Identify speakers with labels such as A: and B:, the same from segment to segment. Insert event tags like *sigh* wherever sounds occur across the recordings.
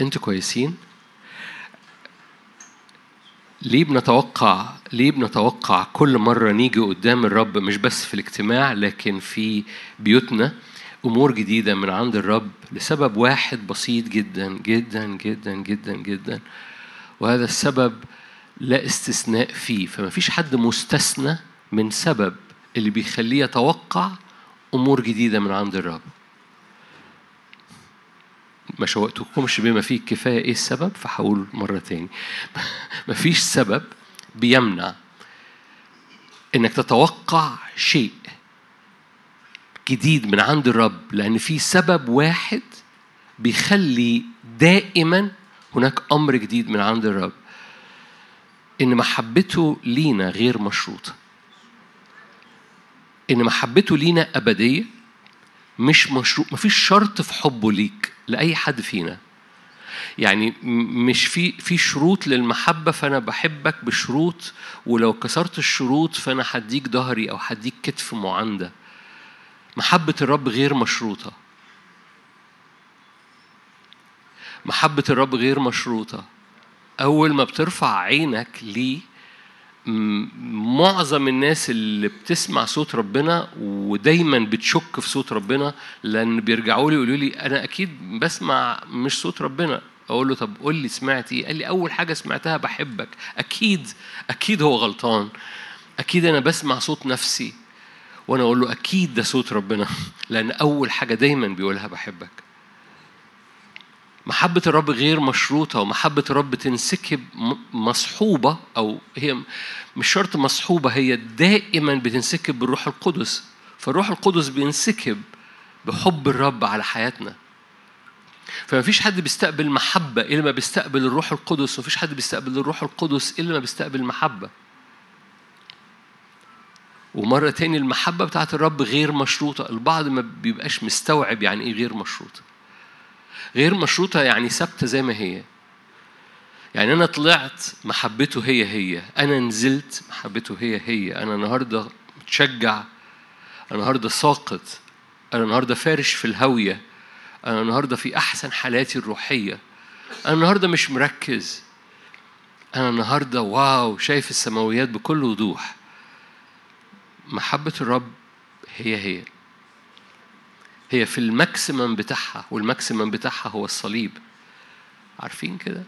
A: أنتوا كويسين. ليه بنتوقع ليه بنتوقع كل مرة نيجي قدام الرب مش بس في الاجتماع لكن في بيوتنا أمور جديدة من عند الرب لسبب واحد بسيط جدا جدا جدا جدا جدا وهذا السبب لا استثناء فيه. فما فيش حد مستثنى من سبب اللي بيخليه يتوقع أمور جديدة من عند الرب. ما شوقتكمش بما فيه الكفاية إيه السبب؟ فهقول مرة تاني. *laughs* مفيش سبب بيمنع إنك تتوقع شيء جديد من عند الرب لأن في سبب واحد بيخلي دائما هناك أمر جديد من عند الرب. إن محبته لينا غير مشروطة. إن محبته لينا أبدية. مش مشروط مفيش شرط في حبه ليك لأي حد فينا. يعني مش في في شروط للمحبة فأنا بحبك بشروط ولو كسرت الشروط فأنا هديك ظهري أو هديك كتف معاندة. محبة الرب غير مشروطة. محبة الرب غير مشروطة. أول ما بترفع عينك ليه معظم الناس اللي بتسمع صوت ربنا ودايما بتشك في صوت ربنا لأن بيرجعوا لي يقولوا لي أنا أكيد بسمع مش صوت ربنا. أقول له طب قول لي سمعت إيه؟ قال لي أول حاجة سمعتها بحبك. أكيد أكيد هو غلطان. أكيد أنا بسمع صوت نفسي. وأنا أقول له أكيد ده صوت ربنا. *laughs* لأن أول حاجة دايما بيقولها بحبك. محبة الرب غير مشروطة ومحبة الرب تنسكب مصحوبة أو هي مش شرط مصحوبة هي دائما بتنسكب بالروح القدس. فالروح القدس بينسكب بحب الرب على حياتنا. فما فيش حد بيستقبل محبة إلا ما بيستقبل الروح القدس وما فيش حد بيستقبل الروح القدس إلا ما بيستقبل محبة ومرة تاني المحبة بتاعت الرب غير مشروطة. البعض ما بيبقاش مستوعب يعني إيه غير مشروطة. غير مشروطة يعني ثابتة زي ما هي. يعني أنا طلعت محبته هي هي. أنا نزلت محبته هي هي. أنا النهاردة متشجع. أنا النهاردة ساقط. أنا النهاردة فارش في الهوية أنا النهاردة في أحسن حالاتي الروحية. أنا النهاردة مش مركز. أنا النهاردة wow شايف السماويات بكل وضوح. محبة الرب هي هي. هي في ال maximum بتاعها وال maximum بتاعها هو الصليب. عارفين كده؟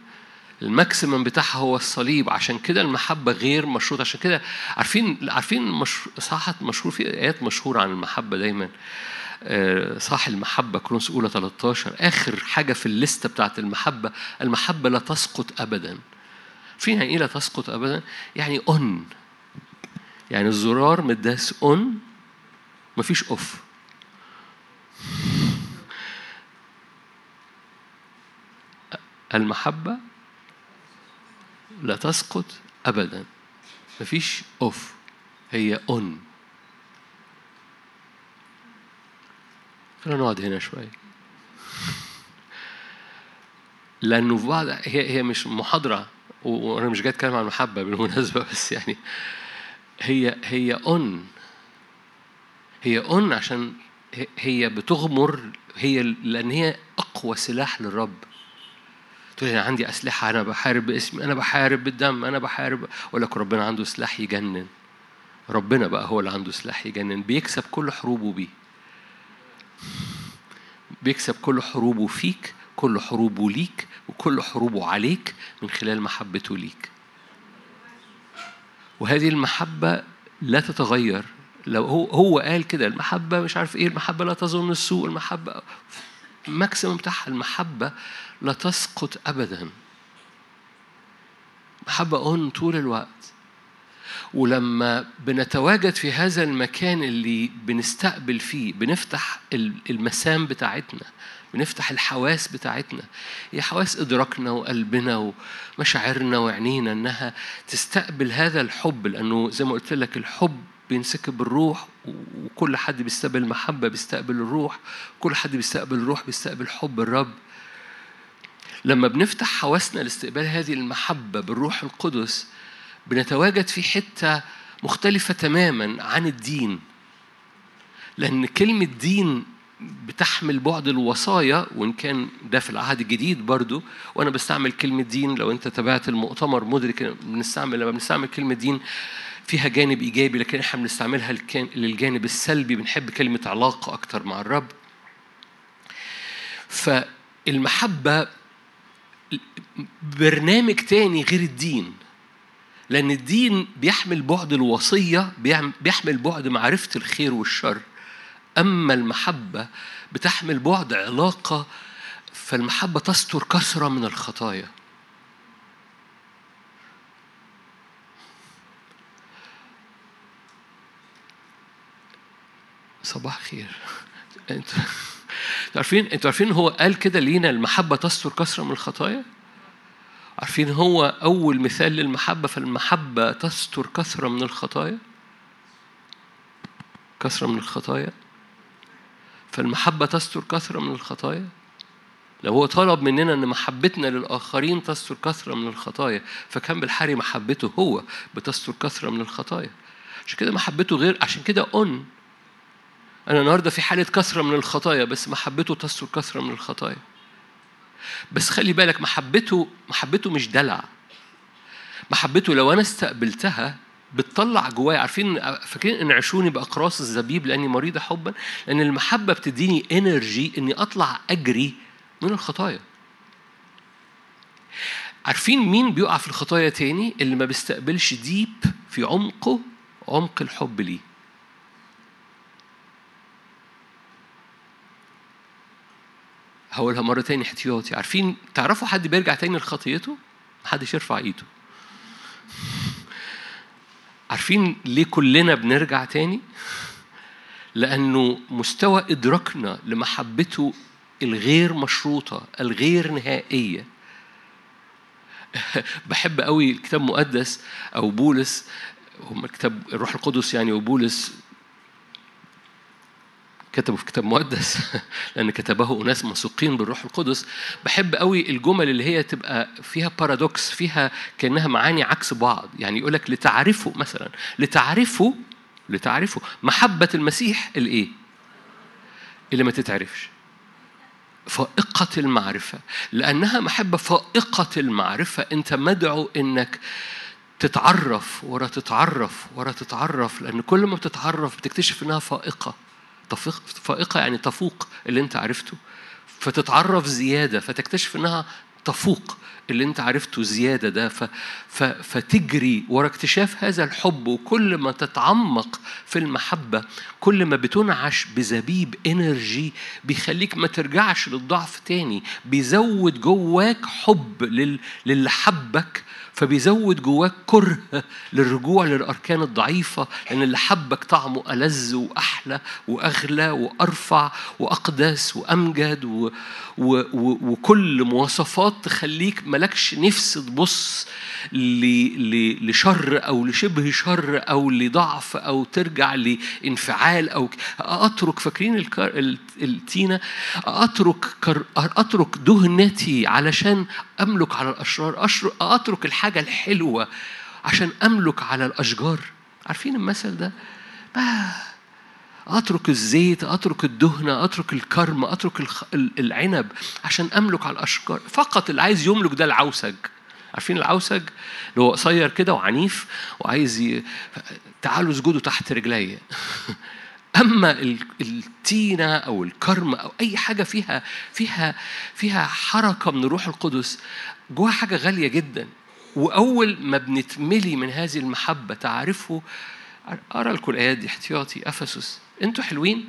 A: ال maximum بتاعها هو الصليب. عشان كده المحبة غير مشروطة عشان كده عارفين عارفين مش... صحت مشهور في آيات مشهورة عن المحبة دايما. آه، صح المحبة كرونس أولى 13 آخر حاجة في الليستة بتاعت المحبة المحبة لا تسقط أبدا. يعني إيه لا تسقط أبدا؟ يعني أون يعني الزرار مداس أون مفيش أوف المحبة لا تسقط أبدا. مفيش أوف هي أون. خلينا نقعد هنا شوية. *laughs* لأنه في بعض هي هي مش محاضرة وأنا مش جاي أتكلم عن المحبة بالمناسبة *laughs* بس يعني هي هي أون. هي أون عشان هي بتغمر هي لأن هي أقوى سلاح للرب. تقول أنا عندي أسلحة أنا بحارب باسمي أنا بحارب بالدم أنا بحارب. أقول لك ربنا عنده سلاح يجنن. ربنا بقى هو اللي عنده سلاح يجنن. بيكسب كل حروبه بيه. بيكسب كل حروبه فيك كل حروبه ليك وكل حروبه عليك من خلال محبته ليك. وهذه المحبة لا تتغير. لو هو هو قال كده المحبة مش عارف إيه المحبة لا تظن السوء المحبة الماكسيمم بتاعها المحبة لا تسقط أبدا. محبة أون طول الوقت. ولما بنتواجد في هذا المكان اللي بنستقبل فيه بنفتح ال- المسام بتاعتنا بنفتح الحواس بتاعتنا هي حواس إدراكنا وقلبنا ومشاعرنا وعينينا إنها تستقبل هذا الحب لأنه زي ما قلت لك الحب بينسكب الروح وكل حد بيستقبل المحبة بيستقبل الروح. كل حد بيستقبل الروح بيستقبل حب الرب. لما بنفتح حواسنا لاستقبال هذه المحبة بالروح القدس بنتواجد في حتة مختلفة تماما عن الدين. لأن كلمة دين بتحمل بعد الوصايا وإن كان ده في العهد الجديد برضو وأنا بستعمل كلمة دين. لو أنت تابعت المؤتمر مدرك بنستعمل لما بنستعمل كلمة دين فيها جانب إيجابي لكن إحنا بنستعملها للجانب السلبي بنحب كلمة علاقة أكتر مع الرب. فالمحبة برنامج تاني غير الدين لأن الدين بيحمل بعد الوصية بيحمل بعد معرفة الخير والشر. أما المحبة بتحمل بعد علاقة فالمحبة تستر كثرة من الخطايا. صباح خير. أنتوا عارفين أنتوا عارفين هو قال كده لينا المحبة تستر كثرة من الخطايا؟ عارفين هو أول مثال للمحبة فالمحبة تستر كثرة من الخطايا؟ كثرة من الخطايا؟ فالمحبة تستر كثرة من الخطايا؟ لو هو طلب مننا إن محبتنا للآخرين تستر كثرة من الخطايا فكان بالحري محبته هو بتستر كثرة من الخطايا. عشان كده محبته غير عشان كده un أنا النهارده في حالة كثرة من الخطايا بس محبته تستر كثرة من الخطايا. بس خلي بالك محبته محبته مش دلع. محبته لو أنا استقبلتها بتطلع جوايا. عارفين فاكرين انعشوني باقراص الزبيب لأني مريضة حبا؟ لأن المحبة بتديني energy إني أطلع أجري من الخطايا. عارفين مين بيقع في الخطايا تاني؟ اللي ما بيستقبلش ديب في عمقه عمق الحب ليه. هقولها مرة تاني احتياطي عارفين تعرفوا حد بيرجع تاني لخطيته؟ محدش يرفع ايده عارفين ليه كلنا بنرجع تاني؟ لأنه مستوى إدراكنا لمحبته الغير مشروطة الغير نهائية *laughs* بحب قوي الكتاب المقدس أو بولس هم كتاب الروح القدس يعني وبولس كتبوا في كتاب مقدس *laughs* لأن كتبه أناس موثوقين بالروح القدس. بحب قوي الجمل اللي هي تبقى فيها بارادوكس فيها كأنها معاني عكس بعض. يعني يقول لك لتعرفوا مثلا لتعرفوا لتعرفوا محبة المسيح الإيه؟ اللي ما تتعرفش. فائقة المعرفة. لأنها محبة فائقة المعرفة. أنت مدعو إنك تتعرف ورا تتعرف ورا تتعرف لأن كل ما بتتعرف بتكتشف إنها فائقة. فائقة يعني تفوق اللي أنت عرفته. فتتعرف زيادة فتكتشف إنها تفوق اللي انت عرفته زيادة ده. ف... ف... فتجري ورا اكتشاف هذا الحب. وكل ما تتعمق في المحبة كل ما بتنعش بزبيب انرجي بيخليك ما ترجعش للضعف تاني. بيزود جواك حب لل... للي حبك. فبيزود جواك كره للرجوع للأركان الضعيفة لأن اللي حبك طعمه ألذ وأحلى وأغلى وأرفع وأقدس وأمجد و... و... و... وكل مواصفات تخليك ملكش نفس تبص ل... ل... لشر أو لشبه شر أو لضعف أو ترجع لانفعال أو أترك فاكرين الكار... التينة أترك كر... أترك دهنتي علشان أملك على الأشرار. أترك الحاجة الحلوة عشان أملك على الأشجار. عارفين المثل ده؟ أترك الزيت أترك الدهنة أترك الكرم أترك العنب عشان أملك على الأشجار. فقط اللي عايز يملك ده العوسج. عارفين العوسج؟ اللي هو قصير كده وعنيف وعايز ي... تعالوا اسجدوا تحت رجلي *laughs* أما التينة أو الكرم أو أي حاجة فيها فيها فيها حركة من الروح القدس جواها حاجة غالية جدا. وأول ما بنتملي من هذه المحبة تعرفوا اقرا لكم الايات دي احتياطي أفسس. أنتوا حلوين؟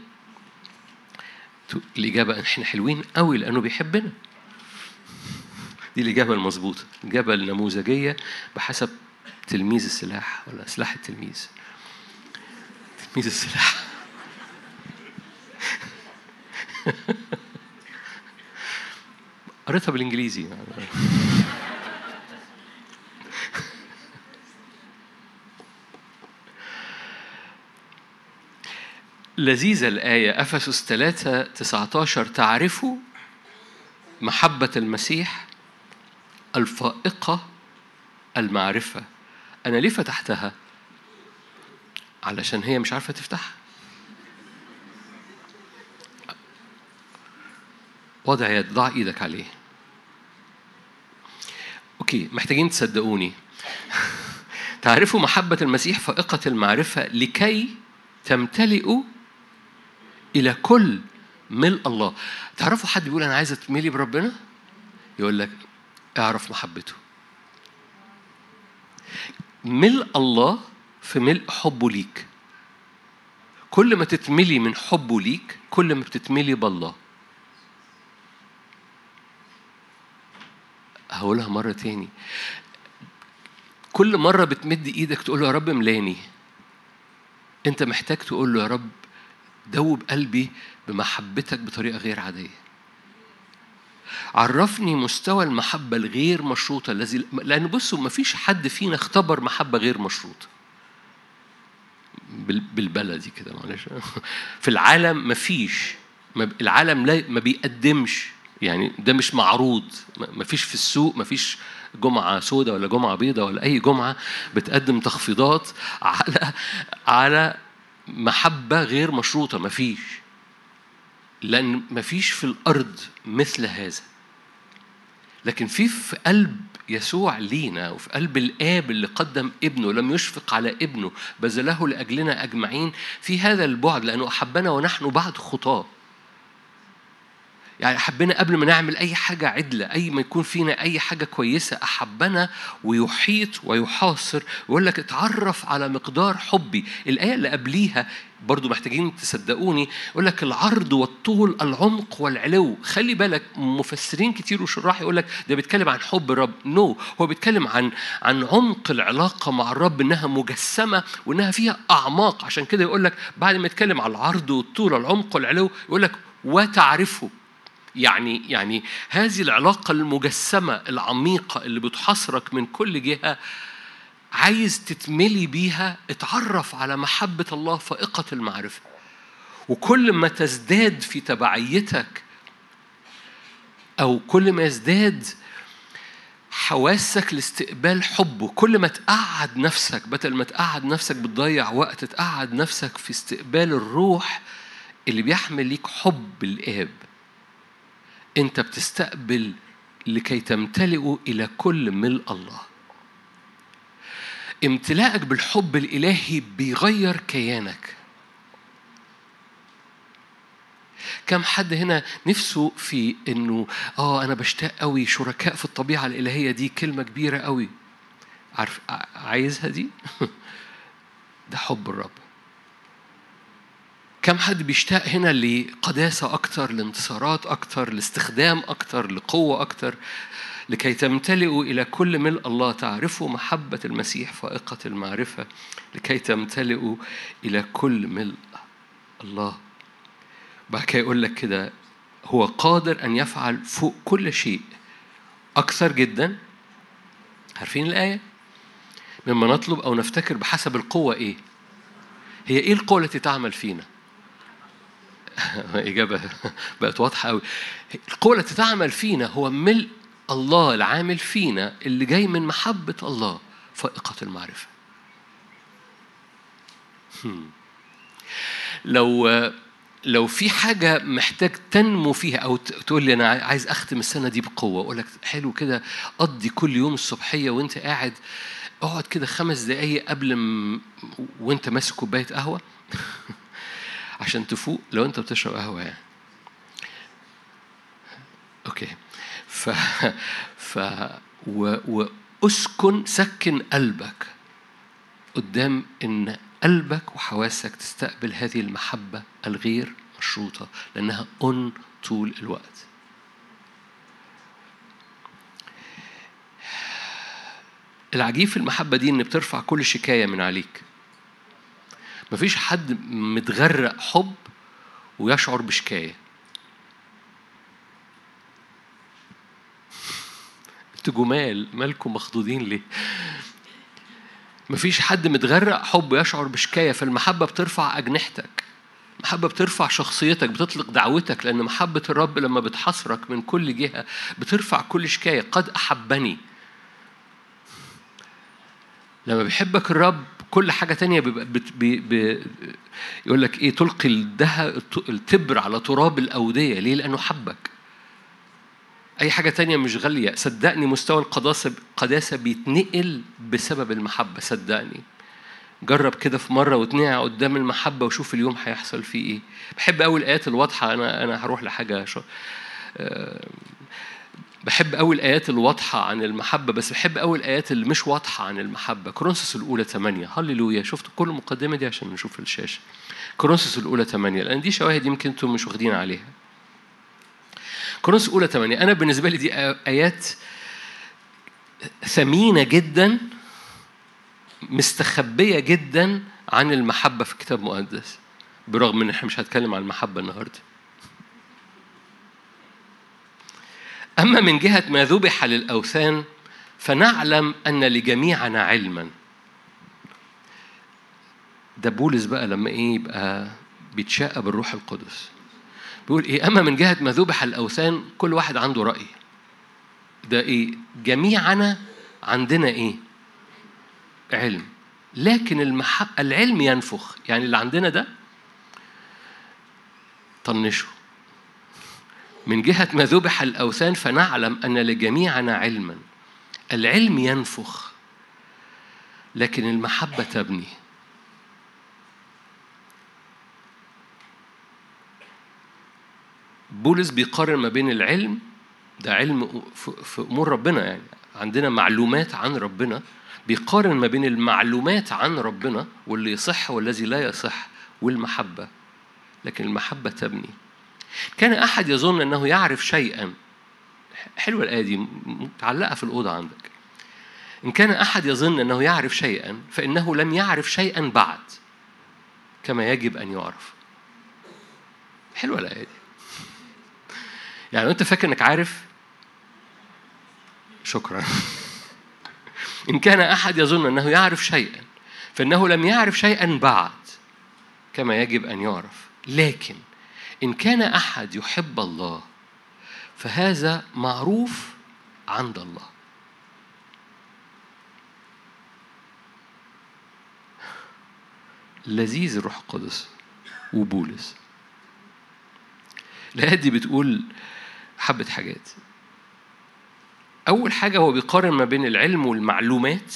A: الإجابة إحنا حلوين قوي لأنه بيحبنا. دي الإجابة المظبوطة. الإجابة النموذجية بحسب تلميذ السلاح ولا سلاح التلميذ. تلميذ السلاح. *laughs* قريتها بالإنجليزي *laughs* لذيذة الآية. أفسس 3 19 تعرفوا محبة المسيح الفائقة المعرفة. أنا ليه فتحتها؟ علشان هي مش عارفة تفتحها. وضع يد ضع إيدك عليه. أوكي محتاجين تصدقوني. *laughs* تعرفوا محبة المسيح فائقة المعرفة لكي تمتلئوا إلى كل ملء الله. تعرفوا حد بيقول أنا عايز أتملي بربنا؟ يقول لك أعرف محبته. ملء الله في ملء حبه ليك. كل ما تتملي من حبه ليك كل ما بتتملي بالله. هقولها مرة تاني. كل مرة بتمد إيدك تقول له يا رب ملاني أنت محتاج تقول له يا رب دوب قلبي بمحبتك بطريقة غير عادية. عرفني مستوى المحبة الغير مشروطة الذي لأن بصوا ما فيش حد فينا اختبر محبة غير مشروطة. بالبلدي كده معلش. *laughs* في العالم ما فيش العالم لا ما بيقدمش. يعني ده مش معروض. ما فيش في السوق ما فيش جمعة سوداء ولا جمعة بيضاء ولا أي جمعة بتقدم تخفيضات على على محبة غير مشروطة. ما فيش. لأن ما فيش في الأرض مثل هذا. لكن في في قلب يسوع لينا وفي قلب الآب اللي قدم ابنه لم يشفق على ابنه بذله لأجلنا أجمعين في هذا البعد لأنه أحبنا ونحن بعد خطاه. يعني أحبنا قبل ما نعمل أي حاجة عدلة أي ما يكون فينا أي حاجة كويسة أحبنا ويحيط ويحاصر ويقول لك اتعرف على مقدار حبي. الآية اللي قبليها برضو محتاجين تصدقوني يقول لك العرض والطول العمق والعلو. خلي بالك مفسرين كتير وشراح يقول لك ده بيتكلم عن حب الرب. نو no. هو بيتكلم عن عن عمق العلاقة مع الرب إنها مجسمة وإنها فيها أعماق. عشان كده يقول لك بعد ما يتكلم عن العرض والطول العمق والعلو يقول لك وتعرفه. يعني يعني هذه العلاقة المجسمة العميقة اللي بتحصرك من كل جهة عايز تتملي بيها اتعرف على محبة الله فائقة المعرفة. وكل ما تزداد في تبعيتك أو كل ما يزداد حواسك لاستقبال حبه كل ما تقعد نفسك بدل ما تقعد نفسك بتضيع وقت تقعد نفسك في استقبال الروح اللي بيحمل ليك حب الآب انت بتستقبل لكي تمتلئوا إلى كل ملء الله. امتلاءك بالحب الإلهي بيغير كيانك. كم حد هنا نفسه في إنه آه أنا بشتاق قوي شركاء في الطبيعة الإلهية دي كلمة كبيرة قوي عارف عايزها دي؟ *laughs* ده حب الرب. كم حد بيشتاق هنا لقداسة أكتر لانتصارات أكتر لاستخدام أكتر لقوة أكتر لكي تمتلئوا إلى كل ملء الله تعرفوا محبة المسيح فائقة المعرفة لكي تمتلئوا إلى كل ملء الله بعد كده يقول لك كده هو قادر أن يفعل فوق كل شيء أكثر جدا عارفين الآية؟ مما نطلب أو نفتكر بحسب القوة إيه؟ هي إيه القوة التي تعمل فينا؟ *laughs* إجابة بقت واضحة قوي القوة التي تعمل فينا هو ملء الله العامل فينا اللي جاي من محبة الله فائقة المعرفة. لو لو في حاجة محتاج تنمو فيها أو تقول لي أنا عايز أختم السنة دي بقوة أقول لك حلو كده قضي كل يوم الصبحية وأنت قاعد اقعد كده خمس دقايق قبل م... وأنت ماسك كوباية قهوة. *laughs* عشان تفوق لو انت بتشرب قهوة يعني. okay. ف ف و... واسكن سكن قلبك قدام ان قلبك وحواسك تستقبل هذه المحبة الغير مشروطة لأنها un طول الوقت. العجيب في المحبة دي إن بترفع كل شكاية من عليك. مفيش حد متغرق حب ويشعر بشكاية. أنتوا جمال مالكم مخضوضين ليه؟ مفيش حد متغرق حب ويشعر بشكاية فالمحبة بترفع أجنحتك. المحبة بترفع شخصيتك بتطلق دعوتك لأن محبة الرب لما بتحصرك من كل جهة بترفع كل شكاية. قد أحبني. لما بيحبك الرب كل حاجة تانية بيبقى بي بي يقول لك إيه تلقي الدهب التبر على تراب الأودية. ليه؟ لأنه حبك. أي حاجة تانية مش غالية. صدقني مستوى القداسة قداسة بيتنقل بسبب المحبة. صدقني. جرب كده في مرة واتنقع قدام المحبة وشوف اليوم هيحصل فيه إيه. بحب أوي الآيات الواضحة. أنا أنا هروح لحاجة شو آه، بحب قوي الآيات الواضحة عن المحبة بس بحب قوي الآيات اللي مش واضحة عن المحبة. كورنثوس الأولى 8 هللويا. شفت كل المقدمة دي عشان نشوف الشاشة. كورنثوس الأولى 8 لأن دي شواهد يمكن أنتم مش واخدين عليها. كورنثوس الأولى 8 أنا بالنسبة لي دي آيات ثمينة جدا مستخبية جدا عن المحبة في الكتاب المقدس. برغم إن إحنا مش هنتكلم عن المحبة النهارده. أما من جهة ما ذبح للأوثان فنعلم أن لجميعنا علما. ده بولس بقى لما إيه يبقى بيتشاء بالروح القدس. بيقول إيه أما من جهة ما ذبح الأوثان كل واحد عنده رأي. ده إيه جميعنا عندنا إيه علم. لكن المح... العلم ينفخ. يعني اللي عندنا ده طنشه. من جهة ما ذبح الأوثان فنعلم أن لجميعنا علما. العلم ينفخ لكن المحبة تبني. بولس بيقارن ما بين العلم ده علم في أمور ربنا يعني عندنا معلومات عن ربنا بيقارن ما بين المعلومات عن ربنا واللي يصح والذي لا يصح والمحبة. لكن المحبة تبني. كان أحد يظن أنه يعرف شيئا. حلوة الآية دي متعلقة في الأوضة عندك. إن كان أحد يظن أنه يعرف شيئا فإنه لم يعرف شيئا بعد كما يجب أن يعرف. حلوة الآية دي. يعني أنت فاكر أنك عارف شكرا. *laughs* إن كان أحد يظن أنه يعرف شيئا فإنه لم يعرف شيئا بعد كما يجب أن يعرف. لكن إن كان أحد يحب الله فهذا معروف عند الله. لذيذ الروح القدس وبولس. الآية دي بتقول حبة حاجات. أول حاجة هو بيقارن ما بين العلم والمعلومات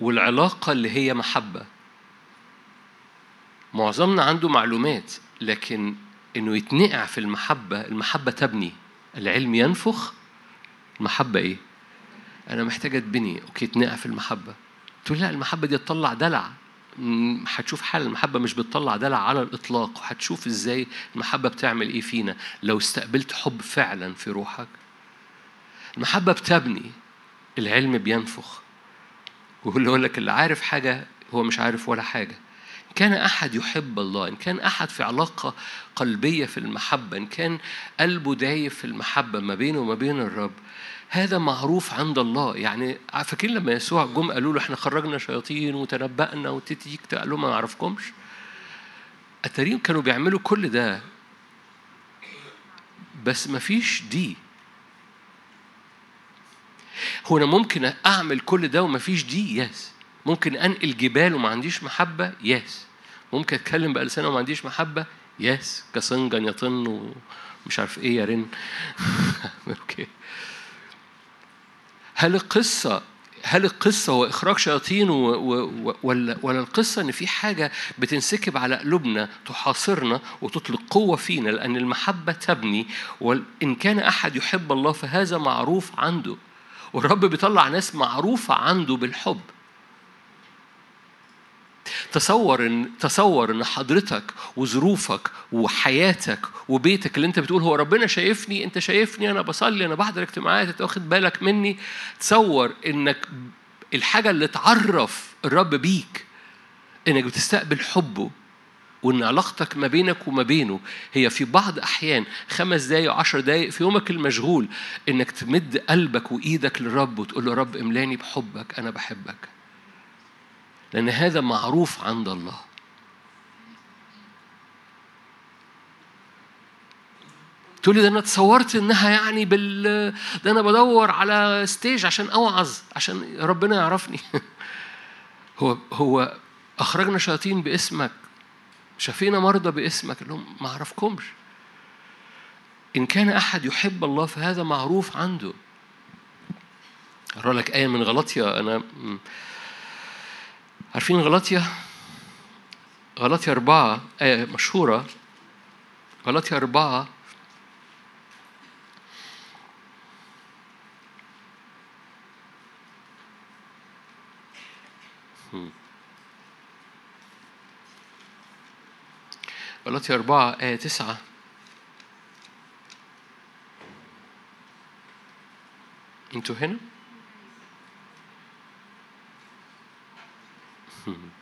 A: والعلاقة اللي هي محبة. معظمنا عنده معلومات لكن إنه يتنقع في المحبة المحبة تبني. العلم ينفخ المحبة إيه؟ أنا محتاجه أتبني. أوكي تنقع في المحبة. تقول لا المحبة دي تطلع دلع. هتشوف حال المحبة مش بتطلع دلع على الإطلاق. وهتشوف إزاي المحبة بتعمل إيه فينا. لو استقبلت حب فعلا في روحك. المحبة بتبني. العلم بينفخ. وهو اللي يقول لك اللي عارف حاجة هو مش عارف ولا حاجة. كان أحد يحب الله إن كان أحد في علاقة قلبية في المحبة إن كان قلبه دايب في المحبة ما بينه وما بين الرب هذا معروف عند الله. يعني فاكرين لما يسوع جم قالوا له إحنا خرجنا شياطين وتنبأنا وتتيك قال لهم ما اعرفكمش التاريخ كانوا بيعملوا كل ده. بس ما فيش دي. هو أنا ممكن أعمل كل ده وما فيش دي؟ يس ممكن انقل جبال وما عنديش محبة؟ يس ممكن اتكلم بألسنة وما عنديش محبة؟ يس كسنجن يطن ومش عارف إيه يرن *laughs* أوكي. هل القصة هل القصة هو إخراج شياطين و... و... ولا ولا القصة إن في حاجة بتنسكب على قلوبنا تحاصرنا وتطلق قوة فينا؟ لأن المحبة تبني وإن كان أحد يحب الله فهذا معروف عنده. والرب بيطلع ناس معروفة عنده بالحب. تصور ان تصور إن حضرتك وظروفك وحياتك وبيتك اللي أنت بتقول هو ربنا شايفني أنت شايفني أنا بصلي أنا بحضر اجتماعات أنت واخد بالك مني. تصور إنك الحاجة اللي تعرف الرب بيك إنك بتستقبل حبه وإن علاقتك ما بينك وما بينه هي في بعض أحيان خمس دقايق عشر دقايق في يومك المشغول إنك تمد قلبك وإيدك للرب وتقول له رب املاني بحبك أنا بحبك. لأن هذا معروف عند الله. تقول لي ده أنا تصورت إنها يعني بال ده أنا بدور على ستيج عشان أوعظ عشان ربنا يعرفني. *laughs* هو هو أخرجنا شياطين باسمك شفينا مرضى باسمك اللي هم ما اعرفكمش إن كان أحد يحب الله فهذا معروف عنده. أقرأ لك آية من غلطية أنا عارفين غلطية غلطية أربعة آية مشهورة. غلطية أربعة. غلطية أربعة آية تسعة. أنتوا هنا؟ *laughs*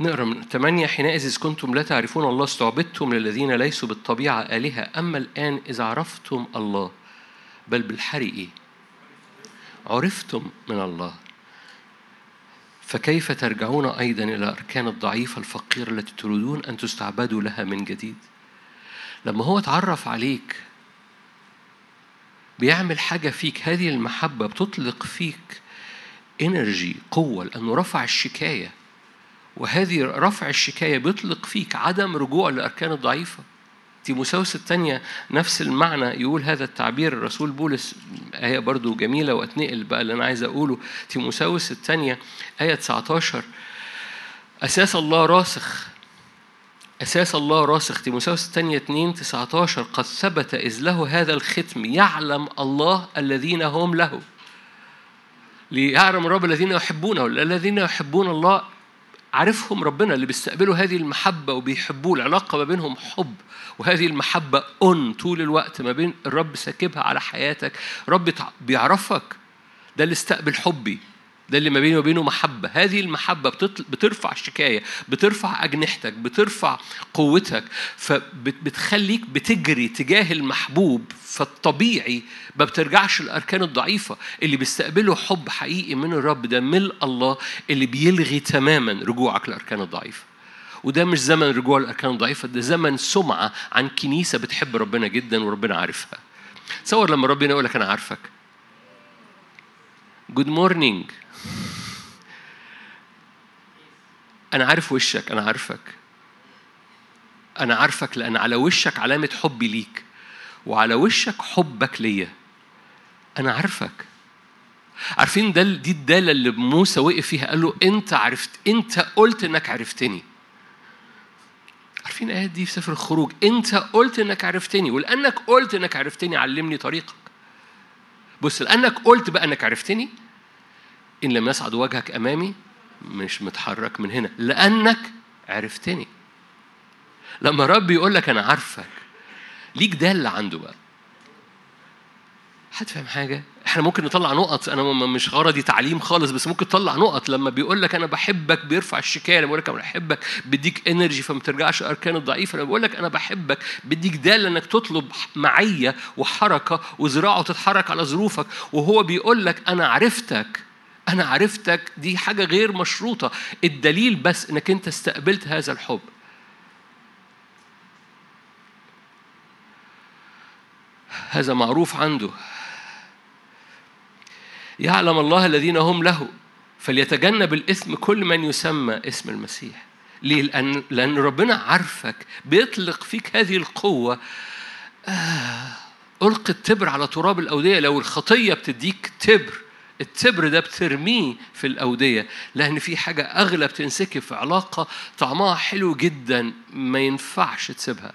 A: نقرا من ثمانية حينئذ إذ كنتم لا تعرفون الله استعبدتم للذين ليسوا بالطبيعة آلهة. أما الآن إذا عرفتم الله بل بالحري عرفتم من الله. فكيف ترجعون أيضا إلى الأركان الضعيفة الفقيرة التي تريدون أن تستعبدوا لها من جديد؟ لما هو اتعرف عليك بيعمل حاجة فيك هذه المحبة بتطلق فيك انرجي قوة لأنه رفع الشكاية. وهذه رفع الشكاية بيطلق فيك عدم رجوع للأركان الضعيفة. تيموساوس الثانية نفس المعنى يقول هذا التعبير الرسول بولس آية برضو جميلة وأتنقل بقى اللي أنا عايز أقوله. تيموساوس الثانية آية 19 أساس الله راسخ. أساس الله راسخ تيموساوس الثانية 2 19 قد ثبت إذ له هذا الختم يعلم الله الذين هم له. ليعلم الرب الذين يحبونه الذين يحبون الله عارفهم ربنا اللي بيستقبلوا هذه المحبة وبيحبوه العلاقة ما بينهم حب. وهذه المحبة أون طول الوقت ما بين الرب ساكبها على حياتك رب بيعرفك ده اللي استقبل حبي. ده اللي ما بيني وبينه محبة. هذه المحبة بترفع الشكاية بترفع أجنحتك بترفع قوتك فبتخليك بتجري تجاه المحبوب. فالطبيعي ما بترجعش الأركان الضعيفة. اللي بيستقبله حب حقيقي من الرب ده ملء الله اللي بيلغي تماما رجوعك للأركان الضعيفة. وده مش زمن رجوع الأركان الضعيفة ده زمن سمعة عن كنيسة بتحب ربنا جدا وربنا عارفها. تصور لما ربنا يقول لك أنا عارفك. good morning أنا عارف وشك أنا عارفك. أنا عارفك لأن على وشك علامة حبي ليك. وعلى وشك حبك ليا. أنا عارفك. عارفين ده دي الدالة اللي موسى وقف فيها قال له أنت عرفت أنت قلت إنك عرفتني. عارفين الآيات دي في سفر الخروج؟ أنت قلت إنك عرفتني. ولأنك قلت إنك عرفتني علمني طريقك. بص لأنك قلت بقى إنك عرفتني إن لم يصعد وجهك أمامي مش متحرك من هنا. لأنك عرفتني. لما رب يقول لك أنا عارفك ليك دالة عنده بقى. حد فاهم حاجة؟ إحنا ممكن نطلع نقط. أنا مش غرضي تعليم خالص بس ممكن تطلع نقط. لما بيقول لك أنا بحبك بيرفع الشكاية. لما بيقول لك أنا بحبك بيديك انرجي فما ترجعش اركان الضعيفة. لما بيقول لك أنا بحبك بيديك دالة إنك تطلب معية وحركة وذراعه تتحرك على ظروفك. وهو بيقول لك أنا عرفتك. أنا عرفتك دي حاجة غير مشروطة. الدليل بس إنك أنت استقبلت هذا الحب. هذا معروف عنده. يعلم الله الذين هم له فليتجنب الإثم كل من يسمى إسم المسيح. ليه؟ لأن, لأن ربنا عارفك بيطلق فيك هذه القوة. آه ألقي التبر على تراب الأودية. لو الخطية بتديك تبر التبر ده بترميه في الأودية لأن في حاجة أغلى بتنسكب في علاقة طعمها حلو جدا ما ينفعش تسيبها.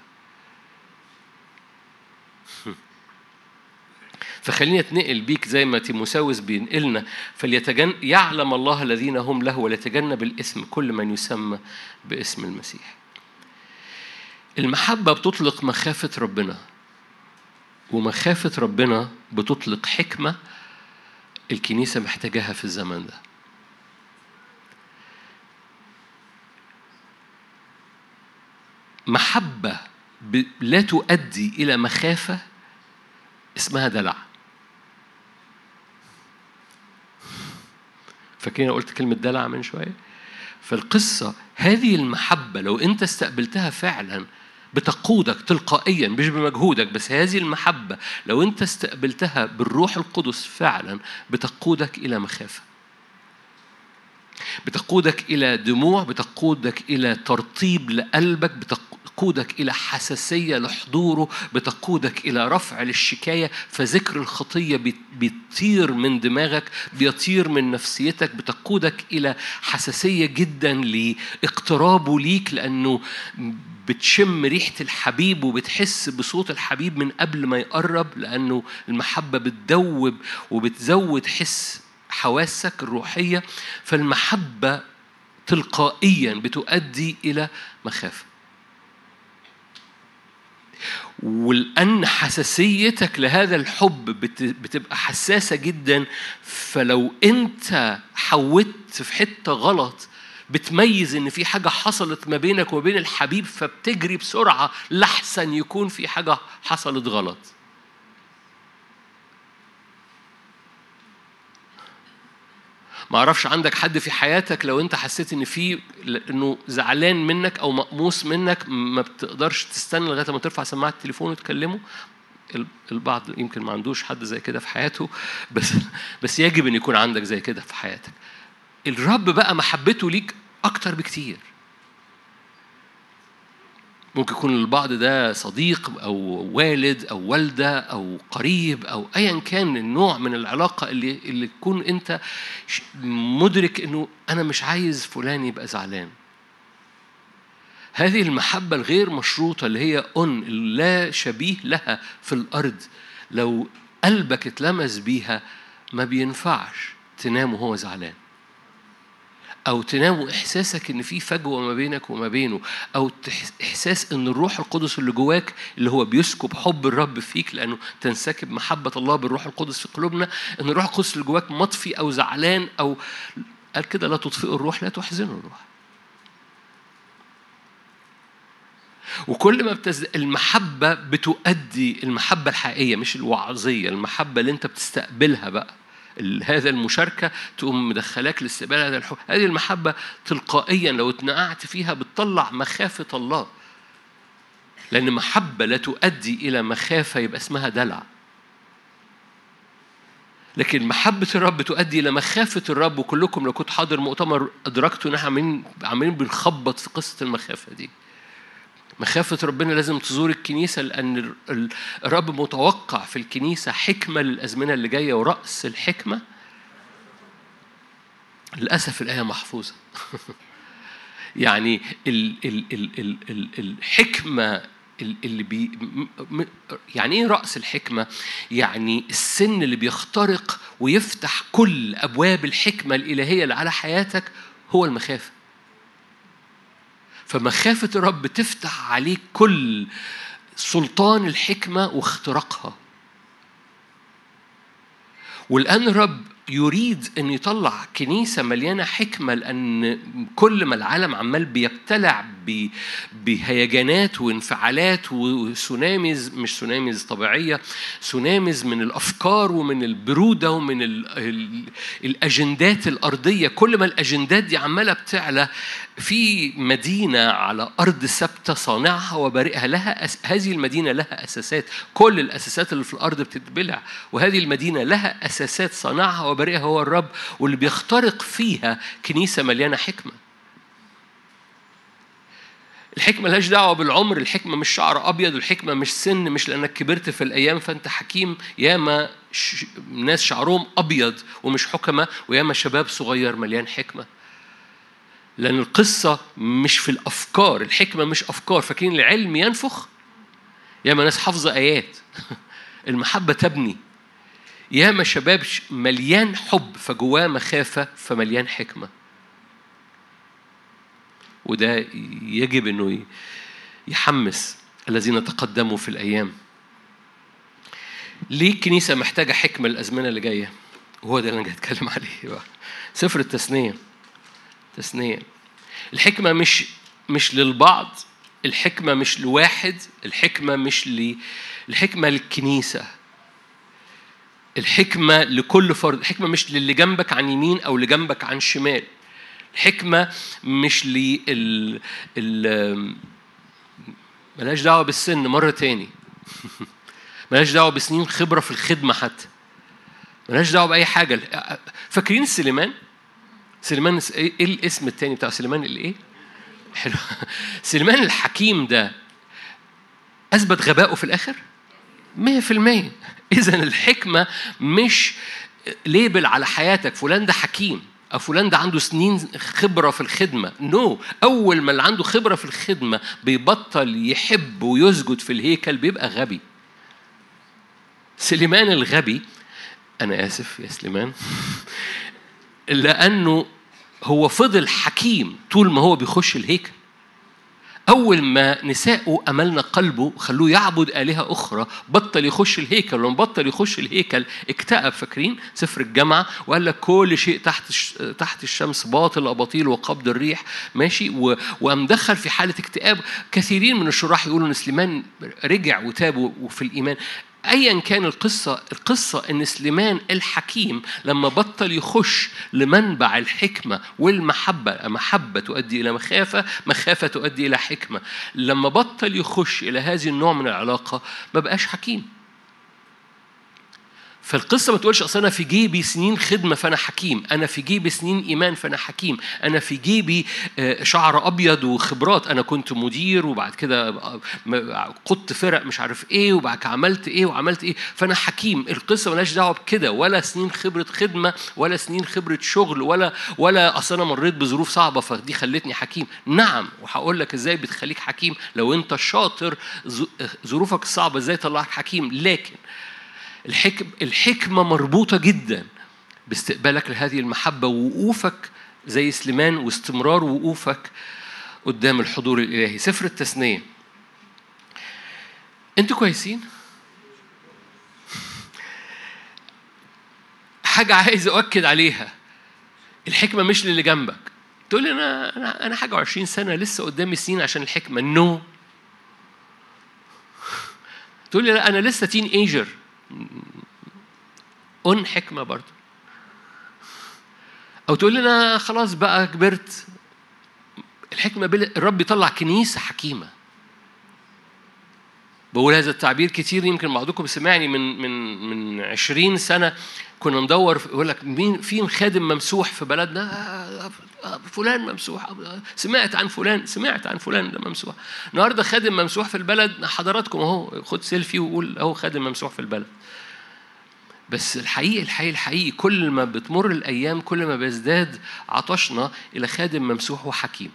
A: فخليني أتنقل بيك زي ما تيموساوس بينقلنا. فليتجن يعلم الله الذين هم له وليتجنب الاسم كل من يسمى باسم المسيح. المحبة بتطلق مخافة ربنا ومخافة ربنا بتطلق حكمة الكنيسة محتاجاها في الزمن ده. محبة لا تؤدي إلى مخافة اسمها دلع. فاكرين قلت كلمة دلع من شوية؟ فالقصة هذه المحبة لو أنت استقبلتها فعلا بتقودك تلقائيا مش بمجهودك بس هذه المحبة لو أنت استقبلتها بالروح القدس فعلا بتقودك إلى مخافة. بتقودك إلى دموع بتقودك إلى ترطيب لقلبك بتقودك إلى حساسية لحضوره بتقودك إلى رفع للشكاية فذكر الخطية بيطير من دماغك بيطير من نفسيتك بتقودك إلى حساسية جدا لإقترابه ليك لأنه بتشم ريحة الحبيب وبتحس بصوت الحبيب من قبل ما يقرب لأنه المحبة بتدوب وبتزود حس حواسك الروحية فالمحبة تلقائيا بتؤدي إلى مخافة. ولأن حساسيتك لهذا الحب بتبقى حساسة جدا فلو أنت حودت في حتة غلط بتميز إن في حاجة حصلت ما بينك وبين الحبيب فبتجري بسرعة لحسن يكون في حاجة حصلت غلط. ما أعرفش عندك حد في حياتك لو انت حسيت ان في انه زعلان منك أو مقموس منك ما بتقدرش تستنى لغاية ما ترفع سماعة التليفون وتكلمه. البعض يمكن ما عندوش حد زي كده في حياته بس *laughs* بس يجب ان يكون عندك زي كده في حياتك. الرب بقى محبته ليك أكتر بكتير. ممكن يكون البعض ده صديق أو والد أو والدة أو قريب أو أيا كان النوع من العلاقة اللي اللي تكون أنت مدرك إنه أنا مش عايز فلان يبقى زعلان. هذه المحبة الغير مشروطة اللي هي أن لا شبيه لها في الأرض لو قلبك اتلمس بيها ما بينفعش تنام وهو زعلان. أو تنام وإحساسك إن في فجوة ما بينك وما بينه أو إحساس إن الروح القدس اللي جواك اللي هو بيسكب حب الرب فيك لأنه تنسكب محبة الله بالروح القدس في قلوبنا إن الروح القدس اللي جواك مطفي أو زعلان أو قال كده لا تطفئوا الروح لا تحزنوا الروح. وكل ما بتز... المحبة بتؤدي المحبة الحقيقية مش الوعظية المحبة اللي أنت بتستقبلها بقى. هذا المشاركة تقوم مدخلاك لاستقبال هذا الحب. هذه المحبة تلقائيا لو اتنقعت فيها بتطلع مخافة الله. لأن محبة لا تؤدي إلى مخافة يبقى اسمها دلع. لكن محبة الرب تؤدي إلى مخافة الرب وكلكم لو كنت حاضر مؤتمر أدركتوا إن إحنا عاملين عاملين بنخبط في قصة المخافة دي. مخافة ربنا لازم تزور الكنيسة لأن الرب متوقع في الكنيسة حكمة للأزمنة اللي جاية ورأس الحكمة للأسف الآية محفوظة *laughs* يعني ال ال ال ال ال الحكمة اللي بي يعني إيه رأس الحكمة؟ يعني السن اللي بيخترق ويفتح كل أبواب الحكمة الإلهية اللي على حياتك هو المخافة. فمخافة الرب تفتح عليك كل سلطان الحكمة واختراقها. والآن الرب يريد أن يطلع كنيسة مليانة حكمة لأن كل ما العالم عمال بيبتلع بهيجانات وانفعالات وسوناميز مش سوناميز طبيعية سوناميز من الأفكار ومن البرودة ومن الأجندات الأرضية. كل ما الأجندات دي عمالة بتعلى في مدينة على أرض ثابتة صانعها وبارئها لها أس... هذه المدينة لها أساسات. كل الأساسات اللي في الأرض بتتبلع وهذه المدينة لها أساسات صانعها وبارئها. هو الرب واللي بيخترق فيها كنيسة مليانة حكمة. الحكمة لهاش دعوة بالعمر الحكمة مش شعر أبيض الحكمة مش سن مش لأنك كبرت في الأيام فأنت حكيم ياما ش... ناس شعرهم أبيض ومش حكمة وياما شباب صغير مليان حكمة. لأن القصة مش في الأفكار الحكمة مش أفكار فاكرين العلم ينفخ؟ ياما ناس حافظة آيات. *laughs* المحبة تبني. ياما شباب مليان حب فجواه مخافة فمليان حكمة. وده يجب إنه يحمس الذين تقدموا في الأيام. ليه الكنيسة محتاجة حكمة الازمنه اللي جاية؟ وهو ده اللي أنا جاي أتكلم عليه بقى. سفر التثنية. تثنية. الحكمة مش مش للبعض الحكمة مش لواحد الحكمة مش ل الحكمة للكنيسة. الحكمة لكل فرد الحكمة مش للي جنبك عن يمين أو اللي جنبك عن شمال. الحكمة مش لل ال ملهاش دعوة بالسن مرة تاني. *laughs* ملهاش دعوة بسنين خبرة في الخدمة حتى. ملهاش دعوة بأي حاجة. فاكرين سليمان؟ سليمان إيه الاسم التاني بتاع سليمان؟ الايه؟ حلو. *laughs* سليمان الحكيم ده أثبت غبائه في الآخر؟ 100% اذا الحكمة مش label على حياتك. فلان ده حكيم. فلان ده عنده سنين خبرة في الخدمة no no. أول ما اللي عنده خبرة في الخدمة بيبطل يحب ويسجد في الهيكل بيبقى غبي سليمان الغبي أنا آسف يا سليمان لأنه هو فضل حكيم طول ما هو بيخش الهيكل أول ما نساءه أملنا قلبه خلوه يعبد آلهة أخرى بطل يخش الهيكل لما بطل يخش الهيكل اكتئب فاكرين؟ سفر الجامعة وقال لك كل شيء تحت تحت الشمس باطل أباطيل وقبض الريح ماشي؟ وقام دخل في حالة اكتئاب. كثيرين من الشراح يقولوا إن سليمان رجع وتاب وفي الإيمان. ايا كان القصة القصة إن سليمان الحكيم لما بطل يخش لمنبع الحكمة والمحبة محبة تؤدي إلى مخافة مخافة تؤدي إلى حكمة. لما بطل يخش إلى هذه النوع من العلاقة ما بقاش حكيم. فالقصة ما تقولش أصل أنا في جيبي سنين خدمة فأنا حكيم أنا في جيبي سنين إيمان فأنا حكيم أنا في جيبي آه، شعر أبيض وخبرات أنا كنت مدير وبعد كده قدت فرق مش عارف إيه وبعد كده عملت إيه وعملت إيه فأنا حكيم. القصة مالهاش دعوة بكده ولا سنين خبرة خدمة ولا سنين خبرة شغل ولا ولا أصل أنا مريت بظروف صعبة فدي خلتني حكيم. نعم وهقول لك إزاي بتخليك حكيم لو أنت شاطر ظروفك الصعبة إزاي تطلعك حكيم لكن الحكم الحكمة مربوطة جدا باستقبالك لهذه المحبة ووقوفك زي سليمان واستمرار وقوفك قدام الحضور الإلهي. سفر التثنية. أنتوا كويسين؟ حاجة عايز أؤكد عليها. الحكمة مش للي جنبك. تقول لي أنا أنا أنا حاجة وعشرين سنة لسه قدامي سنين عشان الحكمة. نو no. تقول لي لا أنا لسه تين ايجر أن حكمة برضه أو تقول لنا خلاص بقى كبرت. الحكمة الرب يطلع كنيسة حكيمة. بقول هذا التعبير كتير يمكن بعضكم سمعني من من من 20 سنة كنا ندور يقول لك مين فين خادم ممسوح في بلدنا؟ فلان ممسوح. سمعت عن فلان سمعت عن فلان ده ممسوح. النهارده خادم ممسوح في البلد حضراتكم اهو خد سيلفي وقول اهو خادم ممسوح في البلد. بس الحقيقي الحقيقي الحقيقي كل ما بتمر الأيام كل ما بيزداد عطشنا إلى خادم ممسوح وحكيم.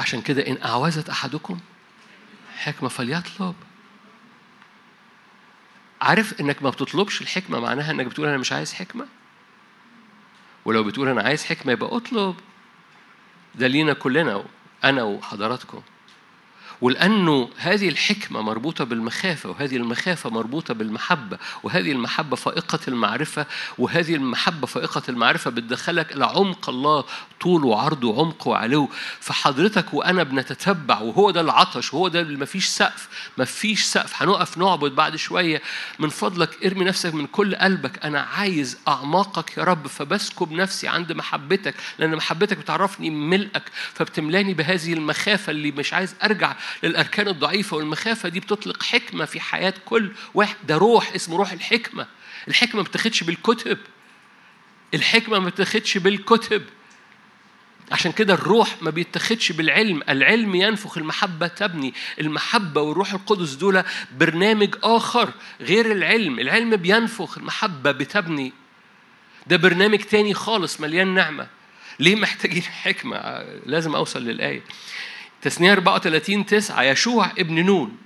A: عشان كده إن أعوزت أحدكم حكمة فليطلب. عارف إنك ما بتطلبش الحكمة معناها إنك بتقول أنا مش عايز حكمة؟ ولو بتقول أنا عايز حكمة يبقى أطلب. ده لينا كلنا أنا وحضراتكم. ولأنه هذه الحكمة مربوطة بالمخافة وهذه المخافة مربوطة بالمحبة وهذه المحبة فائقة المعرفة وهذه المحبة فائقة المعرفة بتدخلك إلى عمق الله طول وعرض وعمق وعلو. فحضرتك وأنا بنتتبع وهو ده العطش وهو ده اللي مفيش سقف مفيش سقف. هنقف نعبد بعد شوية. من فضلك ارمي نفسك من كل قلبك. أنا عايز أعماقك يا رب فبسكب نفسي عند محبتك لأن محبتك بتعرفني ملئك فبتملاني بهذه المخافة اللي مش عايز أرجع للأركان الضعيفة والمخافة دي بتطلق حكمة في حياة كل واحد. ده روح اسمه روح الحكمة. الحكمة ما بتاخدش بالكتب. الحكمة ما بتاخدش بالكتب. عشان كده الروح ما بيتخدش بالعلم. العلم ينفخ المحبة تبني. المحبة والروح القدس دول برنامج آخر غير العلم. العلم بينفخ المحبة بتبني. ده برنامج تاني خالص مليان نعمة. ليه محتاجين حكمة؟ لازم أوصل للآية. تثنية 34 9 يشوع ابن نون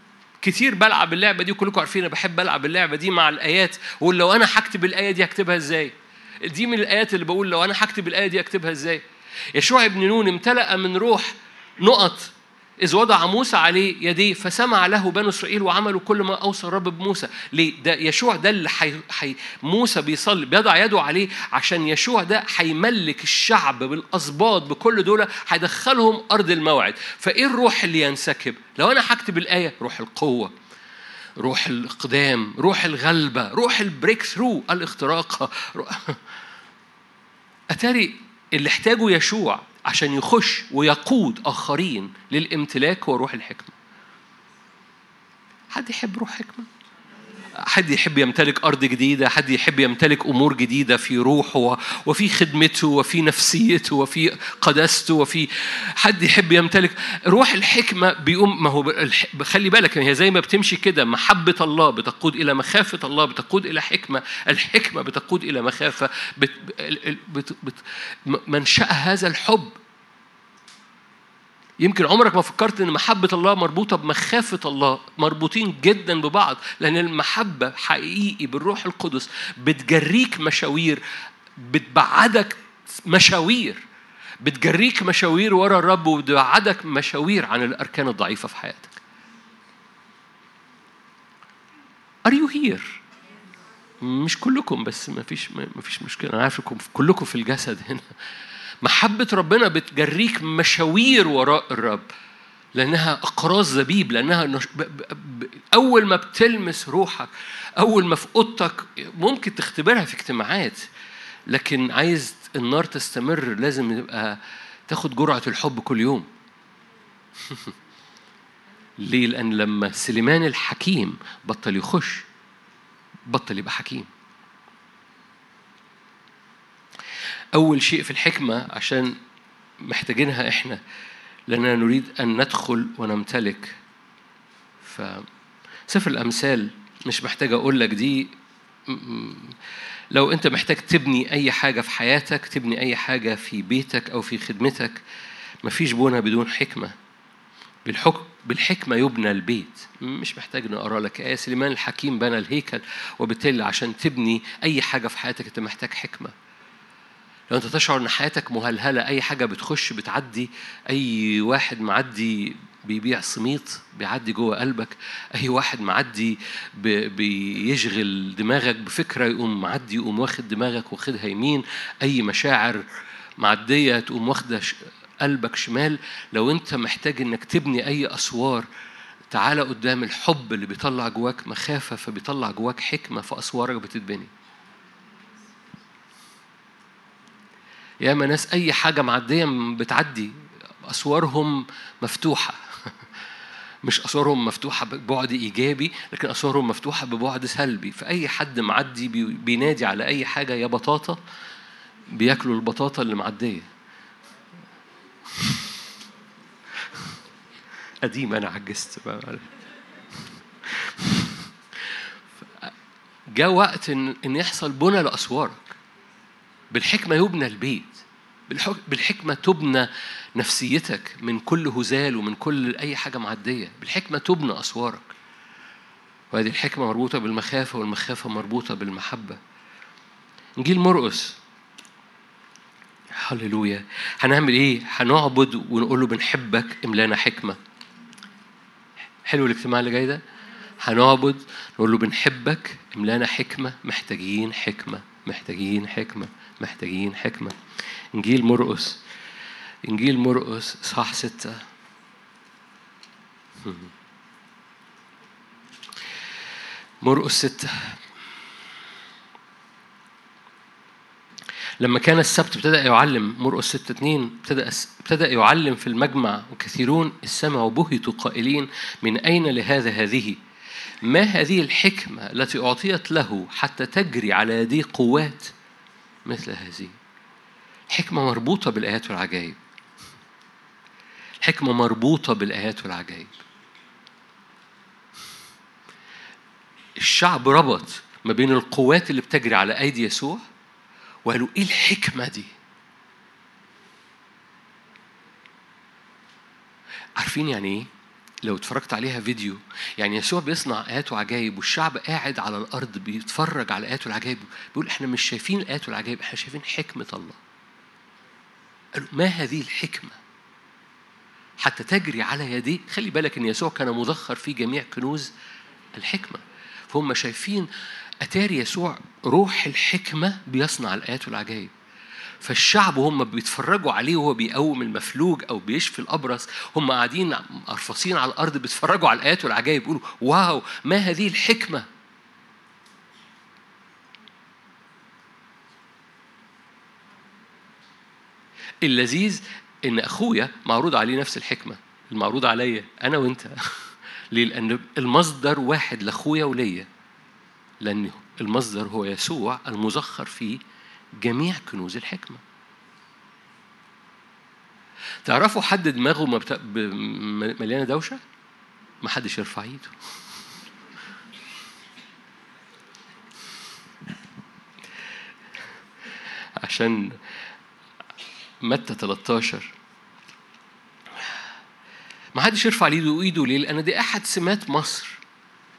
A: كتير بلعب اللعبة دي وكلكم عارفين أنا بحب ألعب اللعبة دي مع الآيات وأقول لو أنا هكتب الآية دي هكتبها إزاي؟ دي من الآيات اللي بقول لو أنا هكتب الآية دي هكتبها إزاي؟ يشوع ابن نون امتلأ من روح نقط إذ وضع موسى عليه يديه فسمع له بنو إسرائيل وعملوا كل ما أوصى الرب بموسى ليه؟ ده يشوع ده اللي حي... حي... موسى بيصلي بيضع يده عليه عشان يشوع ده هيملك الشعب بالأسباط بكل دول هيدخلهم أرض الموعد فإيه الروح اللي ينسكب؟ لو أنا هكتب الآية روح القوة روح الإقدام روح الغلبة روح ال breakthrough الاختراق. *laughs* أتاري اللي احتاجه يشوع عشان يخش ويقود آخرين للامتلاك هو روح الحكمة حد يحب روح حكمة؟ حد يحب يمتلك أرض جديدة حد يحب يمتلك أمور جديدة في روحه وفي خدمته وفي نفسيته وفي قداسته وفي حد يحب يمتلك. روح الحكمة بيقوم ما هو خلي بالك هي زي ما بتمشي كده محبة الله بتقود إلى مخافة الله بتقود إلى حكمة الحكمة بتقود إلى مخافة بت بت بت منشأ هذا الحب. يمكن عمرك ما فكرت إن محبة الله مربوطة بمخافة الله مربوطين جدا ببعض لأن المحبة حقيقي بالروح القدس بتجريك مشاوير بتبعدك مشاوير بتجريك مشاوير ورا الرب وبتبعدك مشاوير عن الأركان الضعيفة في حياتك. Are you here؟ مش كلكم بس ما فيش ما فيش مشكلة. أنا عارفكم كلكم في الجسد هنا. محبة ربنا بتجريك مشاوير وراء الرب لأنها أقراص زبيب لأنها أول ما بتلمس روحك أول ما في أوضتك ممكن تختبرها في اجتماعات لكن عايز النار تستمر لازم يبقى تاخد جرعة الحب كل يوم *laughs* ليه؟ لأن لما سليمان الحكيم بطل يخش بطل يبقى حكيم أول شيء في الحكمة عشان محتاجينها إحنا لأننا نريد أن ندخل ونمتلك. ف سفر الأمثال مش محتاج أقول لك دي لو أنت محتاج تبني أي حاجة في حياتك تبني أي حاجة في بيتك أو في خدمتك مفيش بنى بدون حكمة. بالحكم بالحكمة يبنى البيت. مش محتاج نقرأ لك آية. سليمان الحكيم بنى الهيكل وبالتالي عشان تبني أي حاجة في حياتك أنت محتاج حكمة. لو انت تشعر ان حياتك مهلهلة أي حاجة بتخش بتعدي أي واحد معدي بيبيع سميط بيعدي جوه قلبك أي واحد معدي بيشغل دماغك بفكرة يقوم معدي يقوم واخد دماغك واخدها يمين أي مشاعر معدية تقوم واخدة قلبك شمال. لو انت محتاج انك تبني أي أسوار تعالى قدام الحب اللي بيطلع جواك مخافة فبيطلع جواك حكمة فأسوارك بتتبني. ياما ناس أي حاجة معدية بتعدي أسوارهم مفتوحة. *laughs* مش أسوارهم مفتوحة ببعد إيجابي لكن أسوارهم مفتوحة ببعد سلبي. فأي حد معدي بينادي على أي حاجة يا بطاطا بياكلوا البطاطا اللي معدية. *laughs* قديم أنا عجزت *laughs* جاء وقت إن, إن يحصل بنى لأسوارك بالحكمة يبنى البيت بالحكمة تبنى نفسيتك من كل هزال ومن كل أي حاجة معدية بالحكمة تبنى أسوارك وهذه الحكمة مربوطة بالمخافة والمخافة مربوطة بالمحبة إنجيل مرقس هللويا هنعمل إيه؟ هنعبد ونقول له بنحبك املانا حكمة حلو الاجتماع اللي جاي ده؟ هنعبد نقول له بنحبك املانا حكمة محتاجين حكمة محتاجين حكمة محتاجين حكمة. إنجيل مرقس. إنجيل مرقس صح ستة. مرقس ستة. لما كان السبت ابتدأ يعلم مرقس ستة اتنين ابتدأ ابتدأ يعلم في المجمع وكثيرون السمع بهتوا قائلين من أين لهذا هذه؟ ما هذه الحكمة التي أعطيت له حتى تجري على يديه قوات؟ مثل هذه حكمة مربوطة بالآيات والعجائب حكمة مربوطة بالآيات والعجائب الشعب ربط ما بين القوات اللي بتجري على أيدي يسوع وقالوا إيه الحكمة دي؟ عارفين يعني إيه؟ لو اتفرجت عليها فيديو يعني يسوع بيصنع آيات وعجائب والشعب قاعد على الأرض بيتفرج على آيات والعجائب بيقول إحنا مش شايفين الآيات والعجائب إحنا شايفين حكمة الله. قالوا ما هذه الحكمة؟ حتى تجري على يديه خلي بالك إن يسوع كان مذخر في جميع كنوز الحكمة. فهم شايفين أتاري يسوع روح الحكمة بيصنع الآيات والعجائب فالشعب وهم بيتفرجوا عليه وهو بيقوم المفلوج أو بيشفي الأبرص. هم قاعدين قرفصين على الأرض بيتفرجوا على الآيات والعجائب يقولوا واو ما هذه الحكمة؟ اللذيذ إن أخويا معروض عليه نفس الحكمة المعروض عليا أنا وأنت. *laughs* ليه؟ لأن المصدر واحد لأخويا وليا. لأن المصدر هو يسوع المزخر في جميع كنوز الحكمة تعرفوا حد دماغه. مليانة دوشة؟ ما حدش يرفع ايده عشان متى 13 ما حدش يرفع ايده ايده ليه؟ لأن دي أحد سمات مصر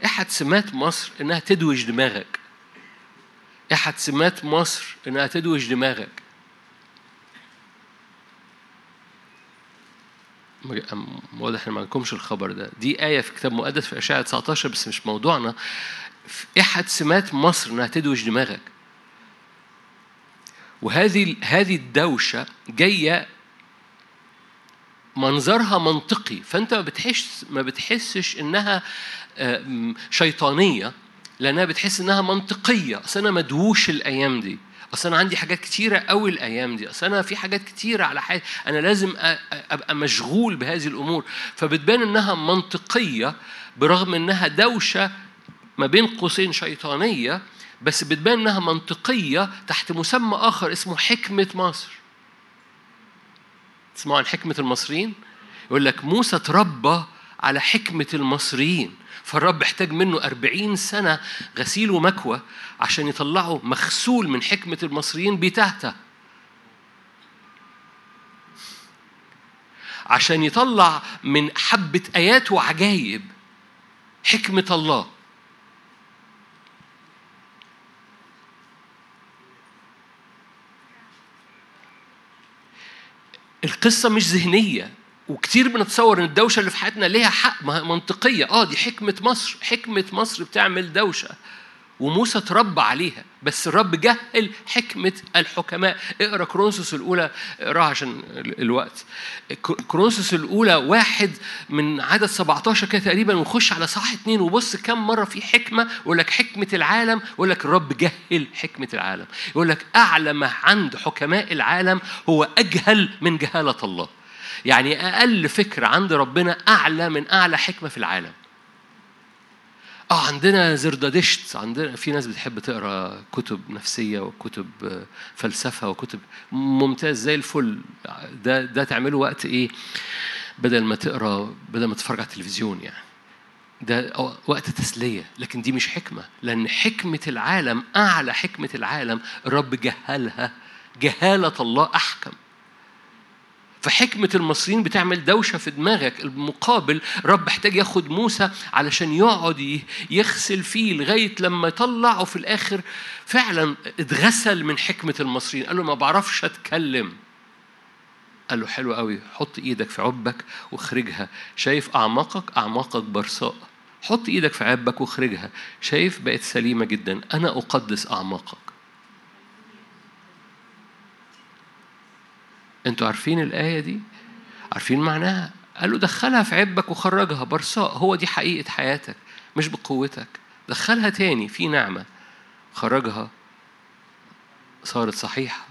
A: أحد سمات مصر إنها تدوج دماغك أحد سمات مصر إنها تدوج دماغك. واضح إن ما عندكمش الخبر ده. دي آية في كتاب مقدس في أشعة 19 بس مش موضوعنا. أحد سمات مصر إنها تدوج دماغك. وهذه هذه الدوشة جاية منظرها منطقي. فأنت ما بتحس ما بتحسش إنها شيطانية. لأنها بتحس إنها منطقية. أصل أنا مدووش الأيام دي. أصل أنا عندي حاجات كتيرة قوي الأيام دي. أصل أنا في حاجات كتيرة على حياتي أنا لازم أبقى مشغول بهذه الأمور. فبتبان إنها منطقية برغم إنها دوشة ما بين قوسين شيطانية بس بتبان إنها منطقية تحت مسمى آخر اسمه حكمة مصر. تسمعوا عن حكمة المصريين؟ يقول لك موسى تربى على حكمة المصريين. فالرب احتاج منه أربعين سنة غسيل ومكوى عشان يطلعه مغسول من حكمة المصريين بتهته عشان يطلع من حبة آيات وعجايب حكمة الله. القصة مش ذهنية. وكتير بنتصور إن الدوشة اللي في حياتنا ليها حق منطقية. آه دي حكمة مصر. حكمة مصر بتعمل دوشة. وموسى تربى عليها. بس الرب جهل حكمة الحكماء. اقرأ كرونسوس الأولى. اقرأها عشان الوقت. كرونسوس الأولى واحد من عدد 17 كده تقريبا. ونخش على صح اتنين وبص كم مرة في حكمة. يقول لك حكمة العالم. يقول لك الرب جهل حكمة العالم. يقول لك أعلى ما عند حكماء العالم هو أجهل من جهالة الله. يعني أقل فكرة عند ربنا أعلى من أعلى حكمة في العالم. آه عندنا زردادشت عندنا في ناس بتحب تقرأ كتب نفسية وكتب فلسفة وكتب ممتاز زي الفل. ده ده تعمله وقت إيه؟ بدل ما تقرأ بدل ما تتفرج على التلفزيون يعني. ده وقت تسلية. لكن دي مش حكمة. لأن حكمة العالم أعلى حكمة العالم الرب جهلها جهالة الله أحكم. فحكمة المصريين بتعمل دوشة في دماغك. المقابل رب احتاج ياخد موسى علشان يقعد يغسل فيه لغاية لما يطلع وفي الآخر. فعلا اتغسل من حكمة المصريين. قال له ما بعرفش أتكلم. قال له حلو قوي حط إيدك في عبك واخرجها. شايف أعماقك؟ أعماقك برصاء. حط إيدك في عبك واخرجها. شايف؟ بقت سليمة جدا. أنا أقدس أعماقك. أنتوا عارفين الآية دي؟ عارفين معناها؟ قال له دخلها في عبك وخرجها برصاء. هو دي حقيقة حياتك مش بقوتك. دخلها تاني في نعمة. خرجها. صارت صحيحة.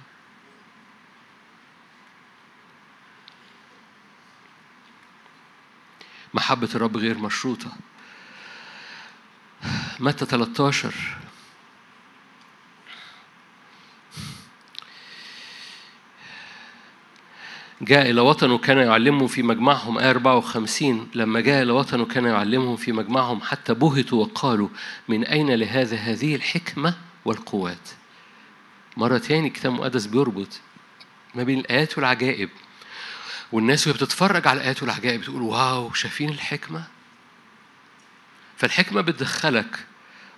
A: محبة الرب غير مشروطة. متى 13 جاء إلى وطن وكان يعلمهم في مجمعهم آية 54 لما جاء إلى وطن وكان يعلمهم في مجمعهم حتى بهتوا وقالوا من أين لهذا هذه الحكمة والقوات؟ مرة تاني الكتاب المقدس بيربط ما بين الآيات والعجائب والناس وهي بتتفرج على الآيات والعجائب تقول واو شايفين الحكمة؟ فالحكمة بتدخلك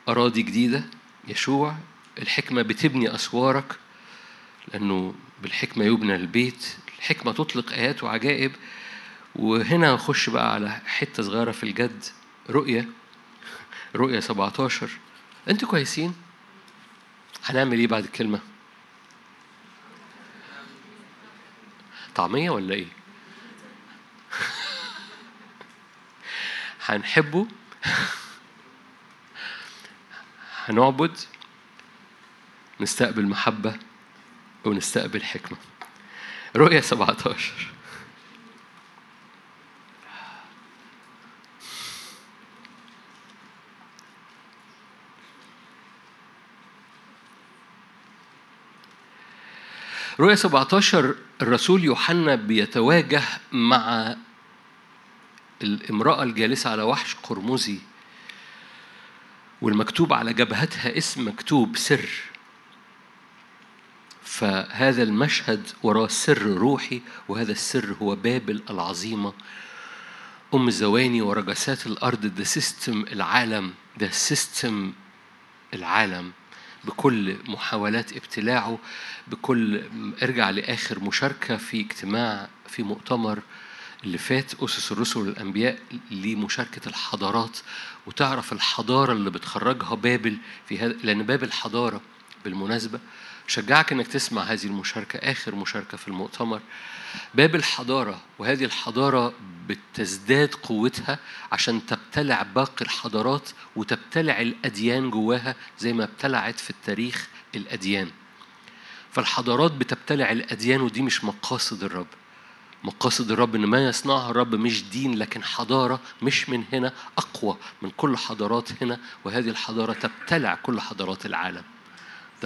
A: أراضي جديدة يشوع الحكمة بتبني أسوارك لأنه بالحكمة يبنى البيت الحكمة تطلق آيات وعجائب وهنا نخش بقى على حتة صغيرة في الجد رؤية رؤية 17 أنتوا كويسين؟ هنعمل إيه بعد الكلمة؟ طعمية ولا إيه؟ *laughs* هنحبه *laughs* هنعبد نستقبل محبة ونستقبل حكمة رؤية 17 رؤية 17 الرسول يوحنا بيتواجه مع الامرأة الجالسة على وحش قرمزي والمكتوب على جبهتها اسم مكتوب سر. فهذا المشهد وراه سر روحي وهذا السر هو بابل العظيمة. أم الزواني ورجسات الأرض ده system العالم ده system العالم. بكل محاولات ابتلاعه بكل ارجع لآخر مشاركة في اجتماع في مؤتمر اللي فات أسس الرسل والأنبياء لمشاركة الحضارات. وتعرف الحضارة اللي بتخرجها بابل في هذا لأن بابل حضارة بالمناسبة. شجعك إنك تسمع هذه المشاركة آخر مشاركة في المؤتمر. باب الحضارة وهذه الحضارة بتزداد قوتها عشان تبتلع باقي الحضارات وتبتلع الأديان جواها زي ما ابتلعت في التاريخ الأديان. فالحضارات بتبتلع الأديان ودي مش مقاصد الرب. مقاصد الرب إن ما يصنعها الرب مش دين لكن حضارة مش من هنا أقوى من كل حضارات هنا وهذه الحضارة تبتلع كل حضارات العالم.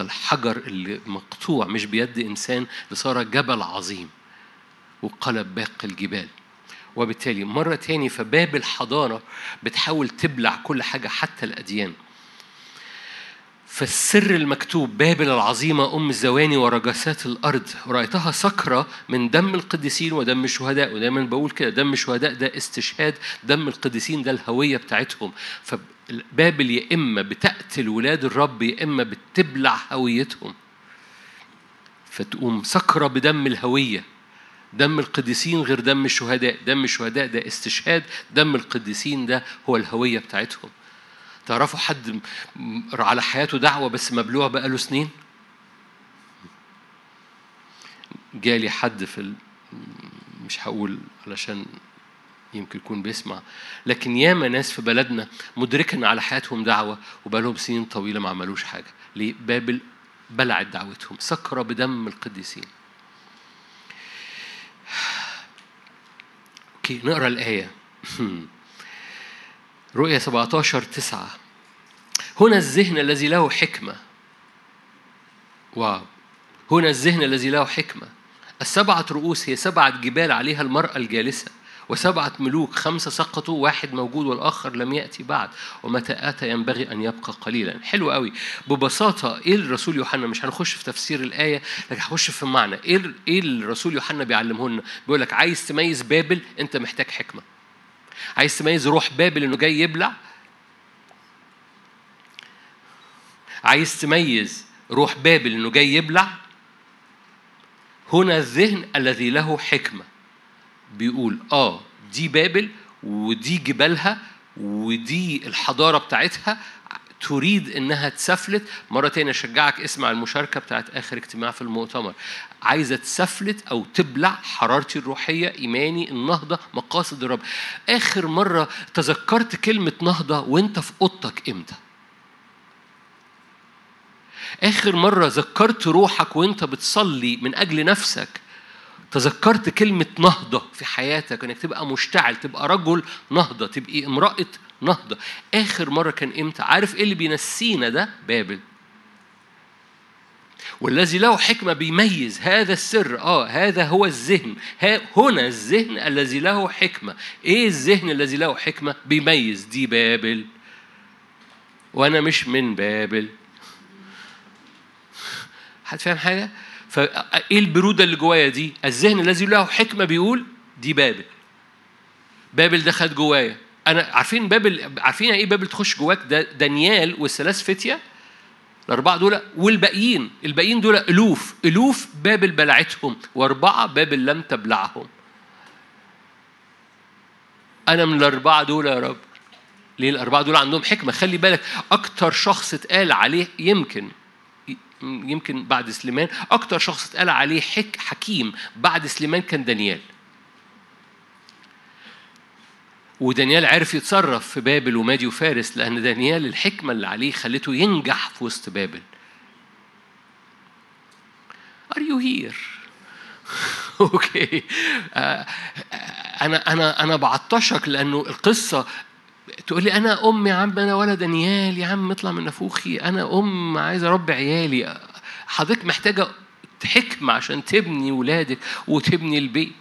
A: ده الحجر اللي مقطوع مش بيد إنسان اللي صار جبل عظيم وقلب باقي الجبال. وبالتالي مرة تاني فباب الحضارة بتحاول تبلع كل حاجة حتى الأديان. فالسر المكتوب بابل العظيمة أم الزواني ورجسات الأرض. ورأيتها سكرة من دم القديسين ودم الشهداء ودايما بقول كده دم الشهداء ده استشهاد دم القديسين ده الهوية بتاعتهم. بابل يا إما بتقتل ولاد الرب يا إما بتبلع هويتهم. فتقوم سكرة بدم الهوية. دم القديسين غير دم الشهداء. دم الشهداء ده استشهاد دم القديسين ده هو الهوية بتاعتهم. تعرفوا حد على حياته دعوة بس مبلوع بقاله سنين؟ جالي حد في ال... مش هقول علشان يمكن يكون بيسمع لكن ياما ناس في بلدنا مدركة ان على حياتهم دعوة وبقالهم سنين طويلة ما عملوش حاجة. ليه؟ بابل بلعت دعوتهم سكر بدم القديسين. okay نقرأ الآية. *laughs* رؤية 17 9 هنا الذهن الذي له حكمة. wow. هنا الذهن الذي له حكمة. السبعة رؤوس هي سبعة جبال عليها المرأة الجالسة وسبعة ملوك خمسة سقطوا واحد موجود والآخر لم يأتي بعد. ومتى أتى ينبغي أن يبقى قليلا. حلو قوي. ببساطة إيه الرسول يوحنا؟ مش هنخش في تفسير الآية لكن هنخش في المعنى إيه إيه الرسول يوحنا بيعلمه لنا بيقول لك عايز تميز بابل أنت محتاج حكمة. عايز تميز روح بابل إنه جاي يبلع؟ عايز تميز روح بابل إنه جاي يبلع؟ هنا الذهن الذي له حكمة. بيقول آه دي بابل ودي جبالها ودي الحضارة بتاعتها تريد إنها تسفلت مرة تانية أشجعك اسمع المشاركة بتاعت آخر اجتماع في المؤتمر. عايزة تسفلت أو تبلع حرارتي الروحية إيماني النهضة مقاصد الرب. آخر مرة تذكرت كلمة نهضة وأنت في أوضتك إمتى؟ آخر مرة ذكرت روحك وأنت بتصلي من أجل نفسك تذكرت كلمة نهضة في حياتك إنك تبقى مشتعل تبقى رجل نهضة تبقي امرأة نهضة. آخر مرة كان إمتى؟ عارف إيه اللي بينسينا ده؟ بابل. والذي له حكمة بيميز هذا السر. آه هذا هو الذهن. هنا الذهن الذي له حكمة. إيه الذهن الذي له حكمة؟ بيميز. دي بابل. وأنا مش من بابل. حد فاهم حاجة؟ فايه البرودة اللي جوايا دي؟ الذهن الذي له حكمة بيقول دي بابل. بابل دخلت جوايا. أنا عارفين بابل عارفين إيه بابل تخش جواك؟ ده دانيال والثلاث فتيه الأربعة دول والباقيين الباقيين دول ألوف. ألوف بابل بلعتهم وأربعة بابل لم تبلعهم. أنا من الأربعة دول يا رب. ليه الأربعة دول عندهم حكمة؟ خلي بالك أكتر شخص اتقال عليه يمكن يمكن بعد سليمان أكتر شخص اتقال عليه حك حكيم بعد سليمان كان دانيال. ودانيال عرف يتصرف في بابل ومادي وفارس لأن دانيال الحكمة اللي عليه خلته ينجح في وسط بابل. Are you here? *laughs* أوكي آه، أنا أنا أنا بعطشك لأنه القصة تقول لي أنا أم يا عم أنا ولا دانيال يا عم اطلع من نفوخي أنا أم عايزه أربي عيالي. حضرتك محتاجة حكمة عشان تبني ولادك وتبني البيت.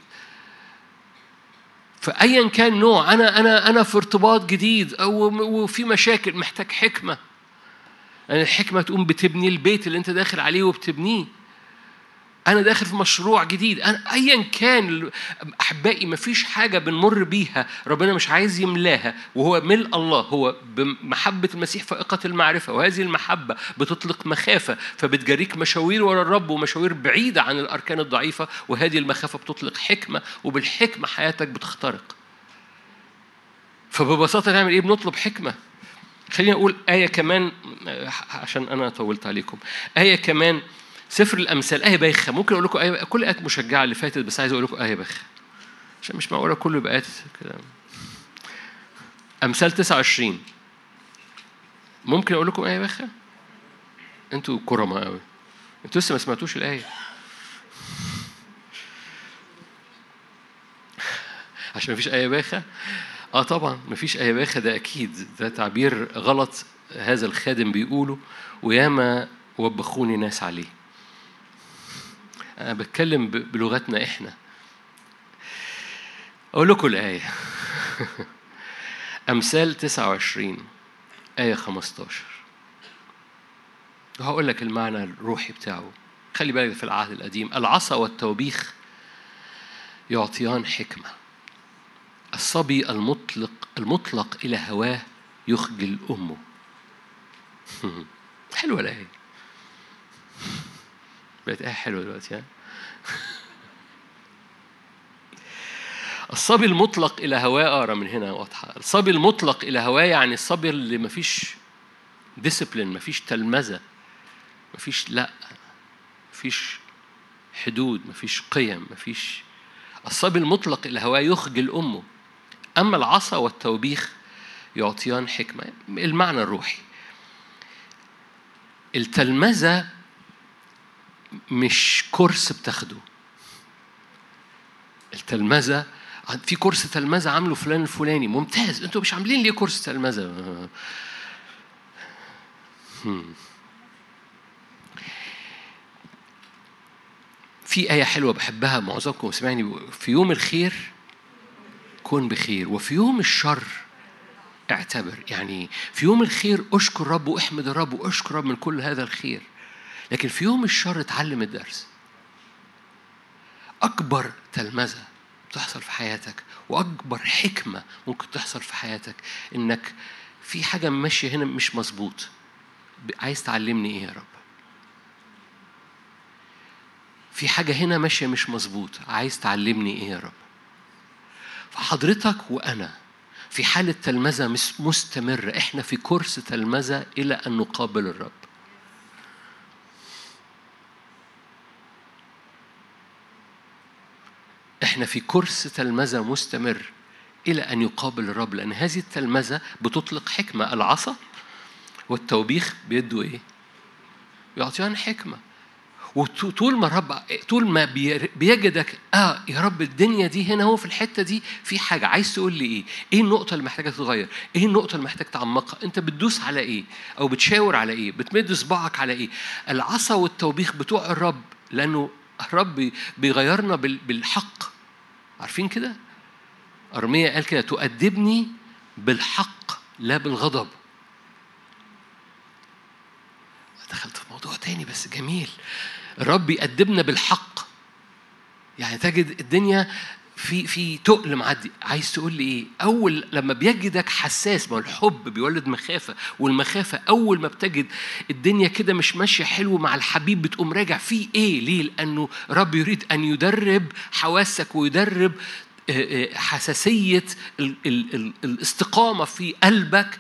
A: فأيا كان نوع أنا أنا أنا في ارتباط جديد أو وفي مشاكل محتاج حكمة. يعني الحكمة تقوم بتبني البيت اللي أنت داخل عليه وبتبنيه. أنا داخل في مشروع جديد. أنا أيا كان أحبائي ما فيش حاجة بنمر بيها ربنا مش عايز يملاها وهو ملء الله هو بمحبة المسيح فائقة المعرفة وهذه المحبة بتطلق مخافة فبتجريك مشاوير ورا الرب ومشاوير بعيدة عن الأركان الضعيفة وهذه المخافة بتطلق حكمة وبالحكمة حياتك بتخترق. فببساطة نعمل إيه؟ بنطلب حكمة. خليني أقول آية كمان عشان أنا طولت عليكم. آية كمان سفر الأمثال. إيه بايخه ممكن أقول لكم آية كل ايات مشجعة اللي فاتت بس عايز أقول لكم إيه بايخه عشان مش معقولة كله يبقى آيات كده أمثال 29 ممكن أقول لكم إيه بايخه أنتوا كرماء قوي أنتوا لسه ما سمعتوش الآية. عشان مفيش إيه بايخه آه طبعا مفيش إيه بايخه ده أكيد. ده تعبير غلط. هذا الخادم بيقوله. وياما وبخوني ناس عليه. أنا بتكلم بلغتنا إحنا. أقول لكم الآية. *laughs* أمثال 29 آية 15 وهقول لك المعنى الروحي بتاعه. خلي بالك في العهد القديم. العصا والتوبيخ يعطيان حكمة. الصبي المطلق المطلق إلى هواه يخجل أمه. *laughs* حلوة الآية. بقت إيه حلوة دلوقتي ها؟ *laughs* الصبي المطلق إلى هواه اقرا من هنا واضحة. الصبي المطلق إلى هواه يعني الصبي اللي مفيش ديسيبلين مفيش تلمذة مفيش لأ مفيش حدود مفيش قيم مفيش. الصبي المطلق إلى هواه يخجل أمه. أما العصا والتوبيخ يعطيان حكمة. المعنى الروحي. التلمذة مش كورس بتاخده. التلمذة في كورس تلمذة عامله فلان الفلاني. ممتاز. أنتوا مش عاملين ليه كورس تلمذة؟ في آية حلوة بحبها معظمكم سمعني. في يوم الخير كن بخير وفي يوم الشر اعتبر. يعني في يوم الخير اشكر رب واحمد الرب واشكر رب من كل هذا الخير. لكن في يوم الشر اتعلم الدرس. أكبر تلمذة بتحصل في حياتك وأكبر حكمة ممكن تحصل في حياتك إنك في حاجة ماشية هنا مش مظبوط. عايز تعلمني إيه يا رب؟ في حاجة هنا ماشية مش مظبوط. عايز تعلمني إيه يا رب؟ فحضرتك وأنا في حالة تلمذة مستمرة. إحنا في كورس تلمذة إلى أن نقابل الرب. إحنا في كورس تلمذة مستمر إلى أن يقابل الرب لأن هذه التلمذة بتطلق حكمة العصا والتوبيخ بيدوا إيه؟ يعطيان حكمة وطول ما الرب طول ما بيجدك آه يا رب الدنيا دي هنا هو في الحتة دي في حاجة عايز تقول لي إيه؟ إيه النقطة اللي محتاجة تتغير؟ إيه النقطة اللي محتاج تعمقها؟ أنت بتدوس على إيه؟ أو بتشاور على إيه؟ بتمد صباعك على إيه؟ العصا والتوبيخ بتوع الرب لأنه الرب بيغيرنا بالحق عارفين كده؟ أرمية قال كده تؤدبني بالحق لا بالغضب. دخلت في موضوع تاني بس جميل. الرب يأدبنا بالحق. يعني تجد الدنيا في في تقل معدي. عايز تقول لي إيه؟ أول لما بيجدك حساس ما الحب بيولد مخافة والمخافة أول ما بتجد الدنيا كده مش ماشية حلو مع الحبيب بتقوم راجع في إيه؟ ليه؟ لأنه رب يريد أن يدرب حواسك ويدرب حساسية الاستقامة في قلبك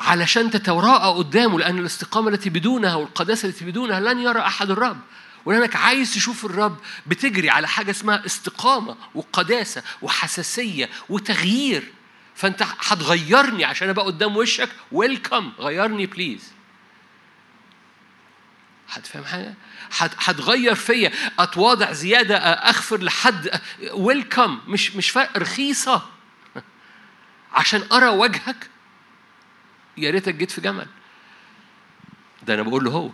A: علشان تتراءى قدامه لأن الاستقامة التي بدونها والقداسة التي بدونها لن يرى أحد الرب. ولانك عايز تشوف الرب بتجري على حاجة اسمها استقامة وقداسة وحساسية وتغيير. فانت هتغيرني عشان أبقى قدام وشك. ويلكم غيرني بليز هتفهم حاجة؟ هتغير فيا. أتواضع زيادة. أغفر لحد. ويلكم مش مش رخيصة. عشان أرى وجهك. يا ريتك جيت في جمل. ده أنا بقول له هو.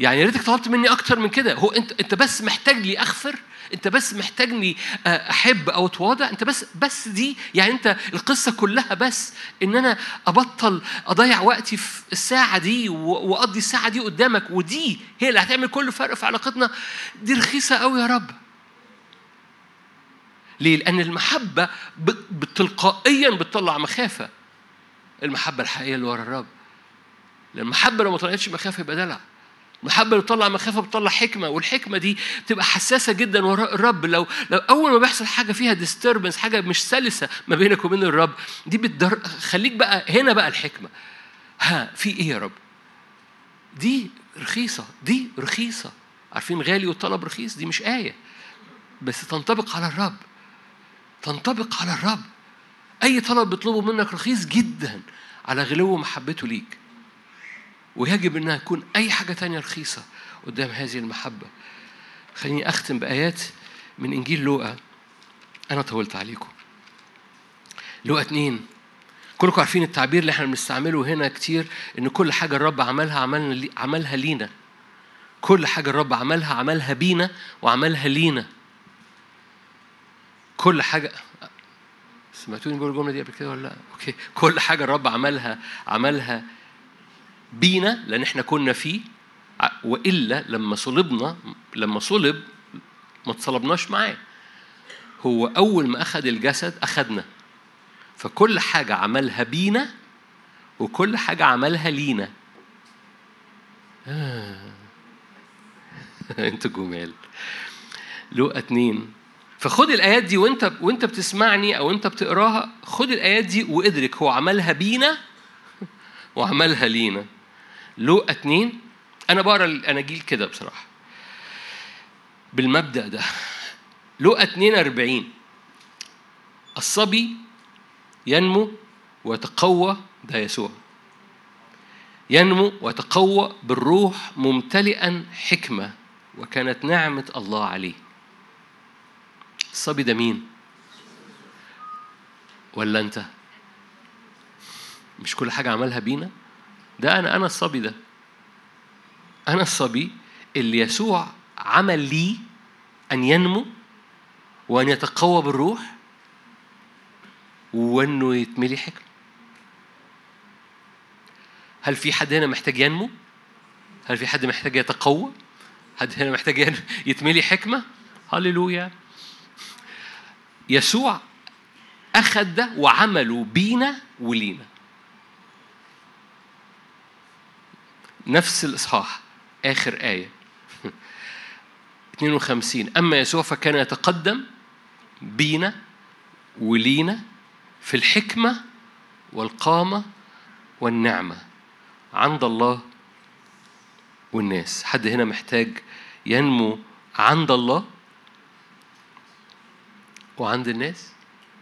A: يعني يا ريتك طلبت مني أكتر من كده هو انت أنت بس محتاج لي أغفر أنت بس محتاجني آه، أحب أو أتواضع أنت بس بس دي يعني أنت القصة كلها بس إن أنا أبطل أضيع وقتي في الساعة دي وأقضي الساعة دي قدامك ودي هي اللي هتعمل كل فرق في علاقتنا دي رخيصة قوي يا رب ليه؟ لأن المحبة تلقائيا بتطلع مخافة. المحبة الحقيقية اللي ورا الرب. المحبة لو ما طلعتش مخافة يبقى دلع. المحبة اللي بتطلع مخافة بتطلع حكمة والحكمة دي بتبقى حساسة جدا وراء الرب. لو لو أول ما بيحصل حاجة فيها ديستربنس حاجة مش سلسة ما بينك وبين الرب دي بتدر خليك بقى هنا بقى الحكمة. ها في إيه يا رب؟ دي رخيصة دي رخيصة. عارفين غالي والطلب رخيص؟ دي مش آية. بس تنطبق على الرب. تنطبق على الرب. أي طلب بيطلبه منك رخيص جدا على غلو محبته ليك. ويجب أنها تكون أي حاجة تانية رخيصة قدام هذه المحبة. خليني أختم بآيات من إنجيل لوقا. أنا طولت عليكم. لوقا اتنين. كلكم عارفين التعبير اللي إحنا بنستعمله هنا كتير إن كل حاجة الرب عملها عملنا لي عملها لينا. كل حاجة الرب عملها عملها بينا وعملها لينا. كل حاجة سمعتوني بقول الجملة دي قبل كده ولا لأ؟ أوكي. كل حاجة الرب عملها عملها بينا لأن إحنا كنا فيه وإلا لما صلبنا لما صلب ما اتصلبناش معاه. هو أول ما أخذ الجسد أخذنا. فكل حاجة عملها بينا وكل حاجة عملها لينا. آه. *laughs* أنتوا جمال. لوقا اتنين. فخد الآيات دي وانت وانت بتسمعني أو انت بتقراها خد الآيات دي وادرك هو عملها بينا وعملها لينا. لوقا اتنين أنا بقرأ الاناجيل كده بصراحة بالمبدأ ده لوقا 42 الصبي ينمو ويتقوى ده يسوع ينمو ويتقوى بالروح ممتلئا حكمة وكانت نعمة الله عليه الصبي ده مين؟ ولا أنت؟ مش كل حاجة عملها بينا؟ ده أنا أنا الصبي ده. أنا الصبي اللي يسوع عمل لي أن ينمو وأن يتقوى بالروح وأنه يتملي حكمة. هل في حد هنا محتاج ينمو؟ هل في حد محتاج يتقوى؟ حد هنا محتاج يتملي حكمة؟ هللويا. يسوع أخذ ده وعمله بينا ولينا. نفس الإصحاح آخر آية. *laughs* 52 أما يسوع فكان يتقدم بينا ولينا في الحكمة والقامة والنعمة عند الله والناس. حد هنا محتاج ينمو عند الله وعند الناس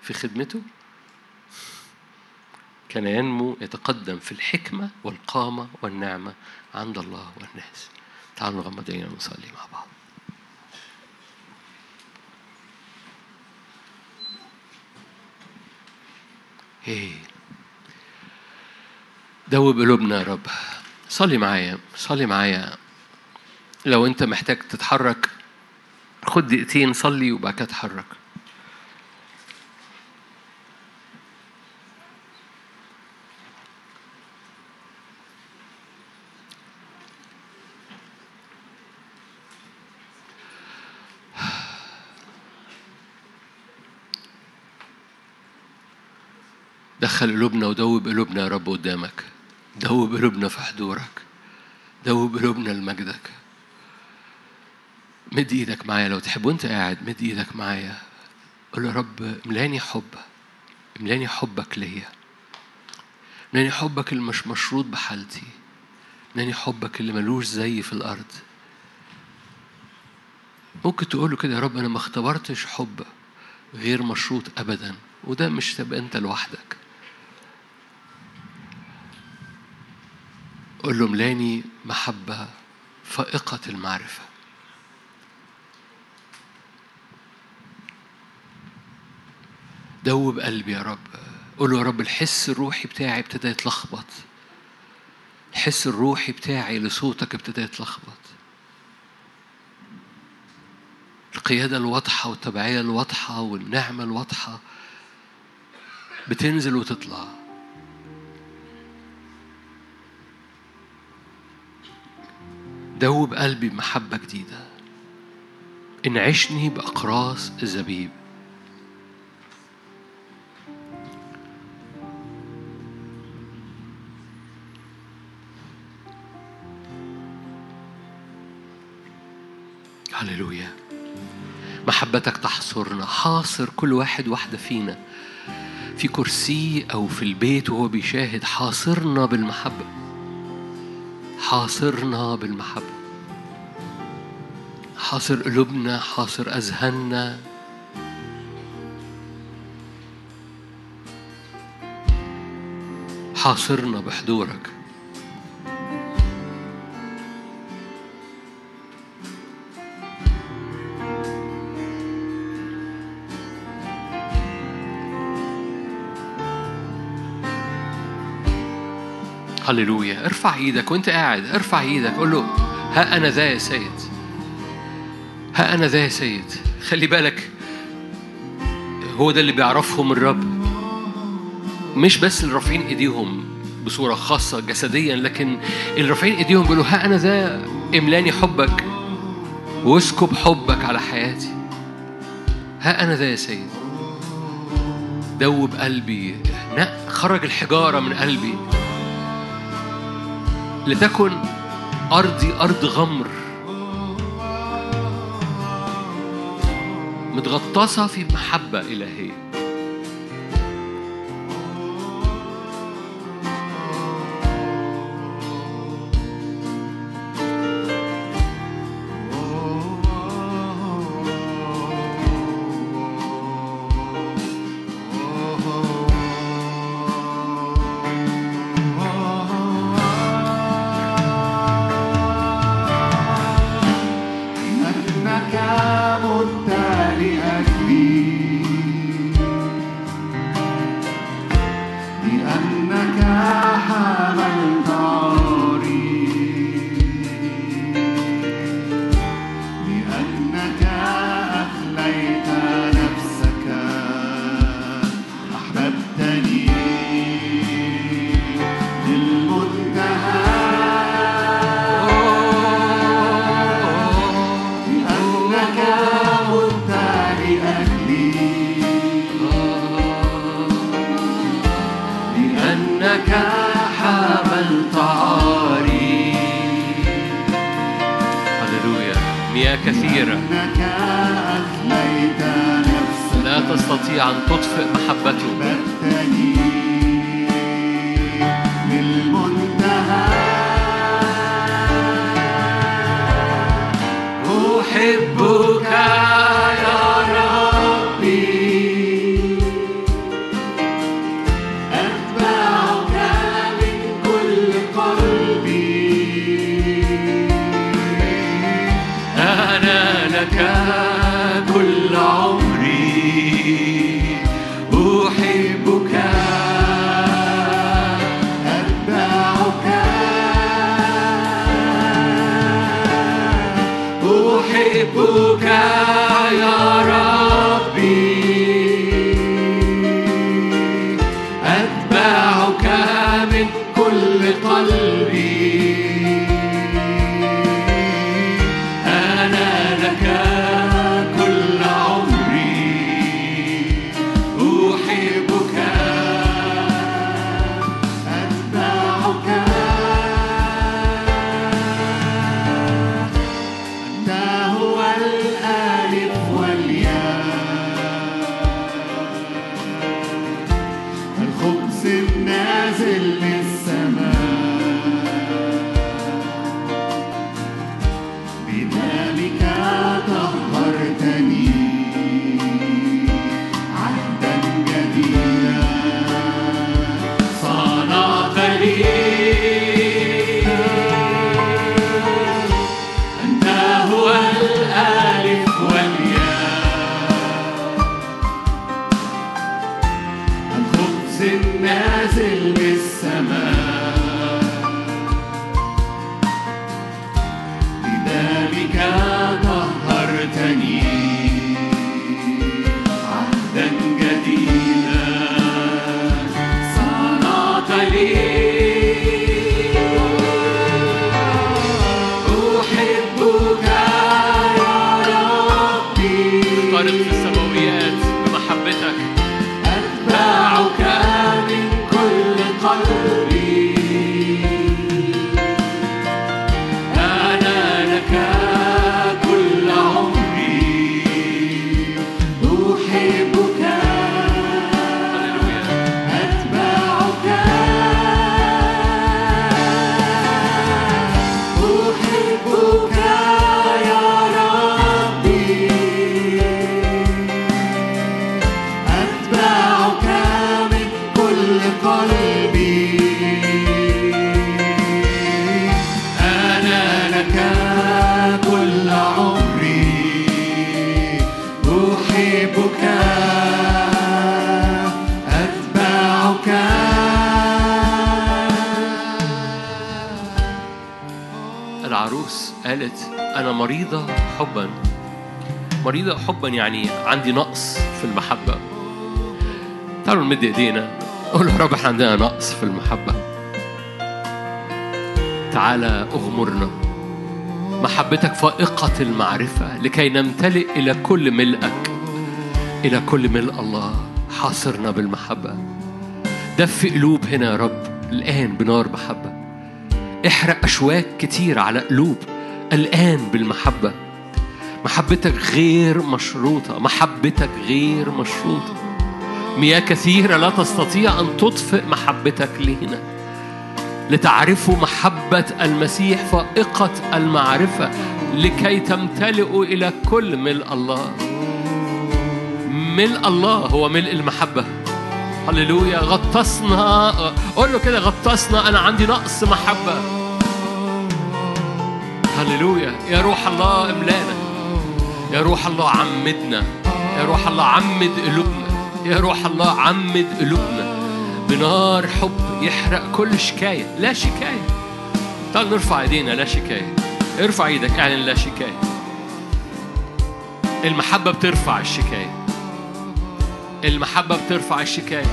A: في خدمته؟ كان ينمو يتقدم في الحكمة والقامة والنعمة عند الله والناس. تعالوا نغمض عينينا ونصلي مع بعض. إيه. دوب قلوبنا يا رب صلي معايا صلي معايا. لو انت محتاج تتحرك خد دقيقتين صلي وبعد كده اتحرك. دخل قلوبنا ودوب قلوبنا يا رب قدامك. دوب قلوبنا في حضورك. دوب قلوبنا لمجدك. مد إيدك معايا لو تحب. وانت قاعد مد إيدك معايا. قول يا رب املاني حب. املاني حبك ليا. املاني حبك اللي مش مشروط بحالتي. املاني حبك اللي ملوش زي في الأرض. ممكن تقول له كده يا رب أنا ما اختبرتش حب غير مشروط ابدا. وده مش تبقى أنت لوحدك. قول له ملاني محبة فائقة المعرفة. دوب قلبي يا رب. قول له يا رب الحس الروحي بتاعي ابتدى يتلخبط. الحس الروحي بتاعي لصوتك ابتدى يتلخبط.
B: القيادة الواضحة والتبعية الواضحة والنعمة الواضحة بتنزل وتطلع. دوب قلبي بمحبة جديدة. انعشني بأقراص الزبيب. هللويا. محبتك تحصرنا حاصر كل واحد واحدة فينا. في كرسي أو في البيت وهو بيشاهد حاصرنا بالمحبة. حاصرنا بالمحبة. حاصر قلوبنا حاصر أذهاننا. حاصرنا بحضورك. هللويا. ارفع إيدك وانت قاعد ارفع إيدك. قول له ها أنا ذا يا سيد. ها أنا ذا يا سيد. خلي بالك هو ده اللي بيعرفهم الرب. مش بس اللي رافعين ايديهم بصورة خاصة جسديا لكن اللي رافعين ايديهم بيقولوا ها أنا ذا املاني حبك. واسكب حبك على حياتي. ها أنا ذا يا سيد. دوب قلبي خرج الحجارة من قلبي. لتكن أرضي أرض غمر. متغطسة في محبة إلهية. أنت عاري
A: هللويا
B: مياه كثيرة. لا تستطيع أن تطفئ محبته
A: العروس قالت أنا مريضة حبا. مريضة حبا يعني عندي نقص في المحبة. تعالوا نمد إيدينا قول رب إحنا عندنا نقص في المحبة. تعالى أغمرنا. محبتك فائقة المعرفة لكي نمتلئ إلى كل ملئك. إلى كل ملء الله حاصرنا بالمحبة. دفي قلوب هنا يا رب الآن بنار محبة. احرق أشواك كتير على قلوب الآن بالمحبة. محبتك غير مشروطة محبتك غير مشروطة. مياه كثيرة لا تستطيع أن تطفئ محبتك لينا لتعرفوا محبة المسيح فائقة المعرفة لكي تمتلئوا إلى كل ملء الله. ملء الله هو ملء المحبة. هللويا. غطسنا قول له كده غطسنا. أنا عندي نقص محبة. هللويا. يا روح الله املانا. يا روح الله عمدنا. يا روح الله عمد قلوبنا. يا روح الله عمد قلوبنا. بنار حب يحرق كل شكاية. لا شكاية. تعال نرفع ايدينا. لا شكاية. ارفع إيدك. اعلن لا شكاية. المحبة بترفع الشكاية. المحبة بترفع الشكاية.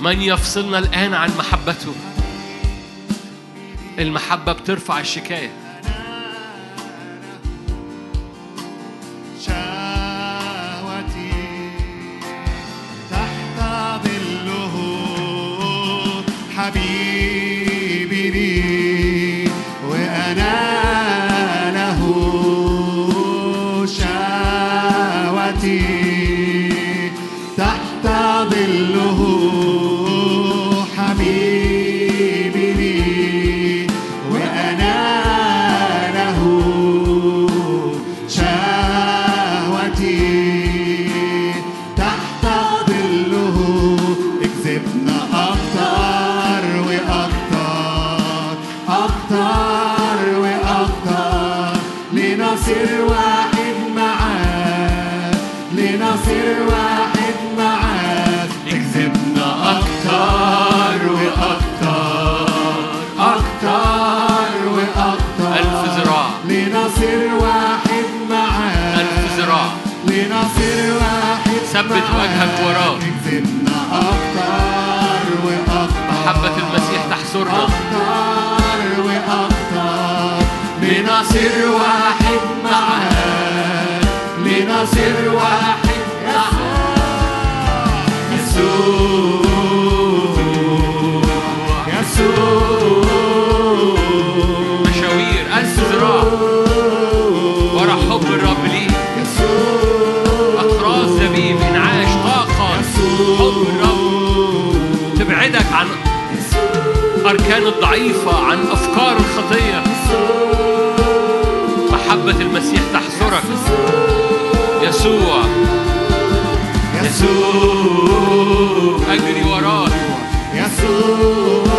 A: من يفصلنا الآن عن محبته؟ المحبة بترفع الشكاية. ثبت. وجهك وراه. محبة المسيح تحصرنا
B: أكتر وأكتر لنصير واحد معاك لنصير واحد معاك يسوع
A: أركان الضعيفة عن أفكار الخطية. محبة المسيح تحصرك. يسوع.
B: يسوع.
A: أجري وراك.
B: يسوع.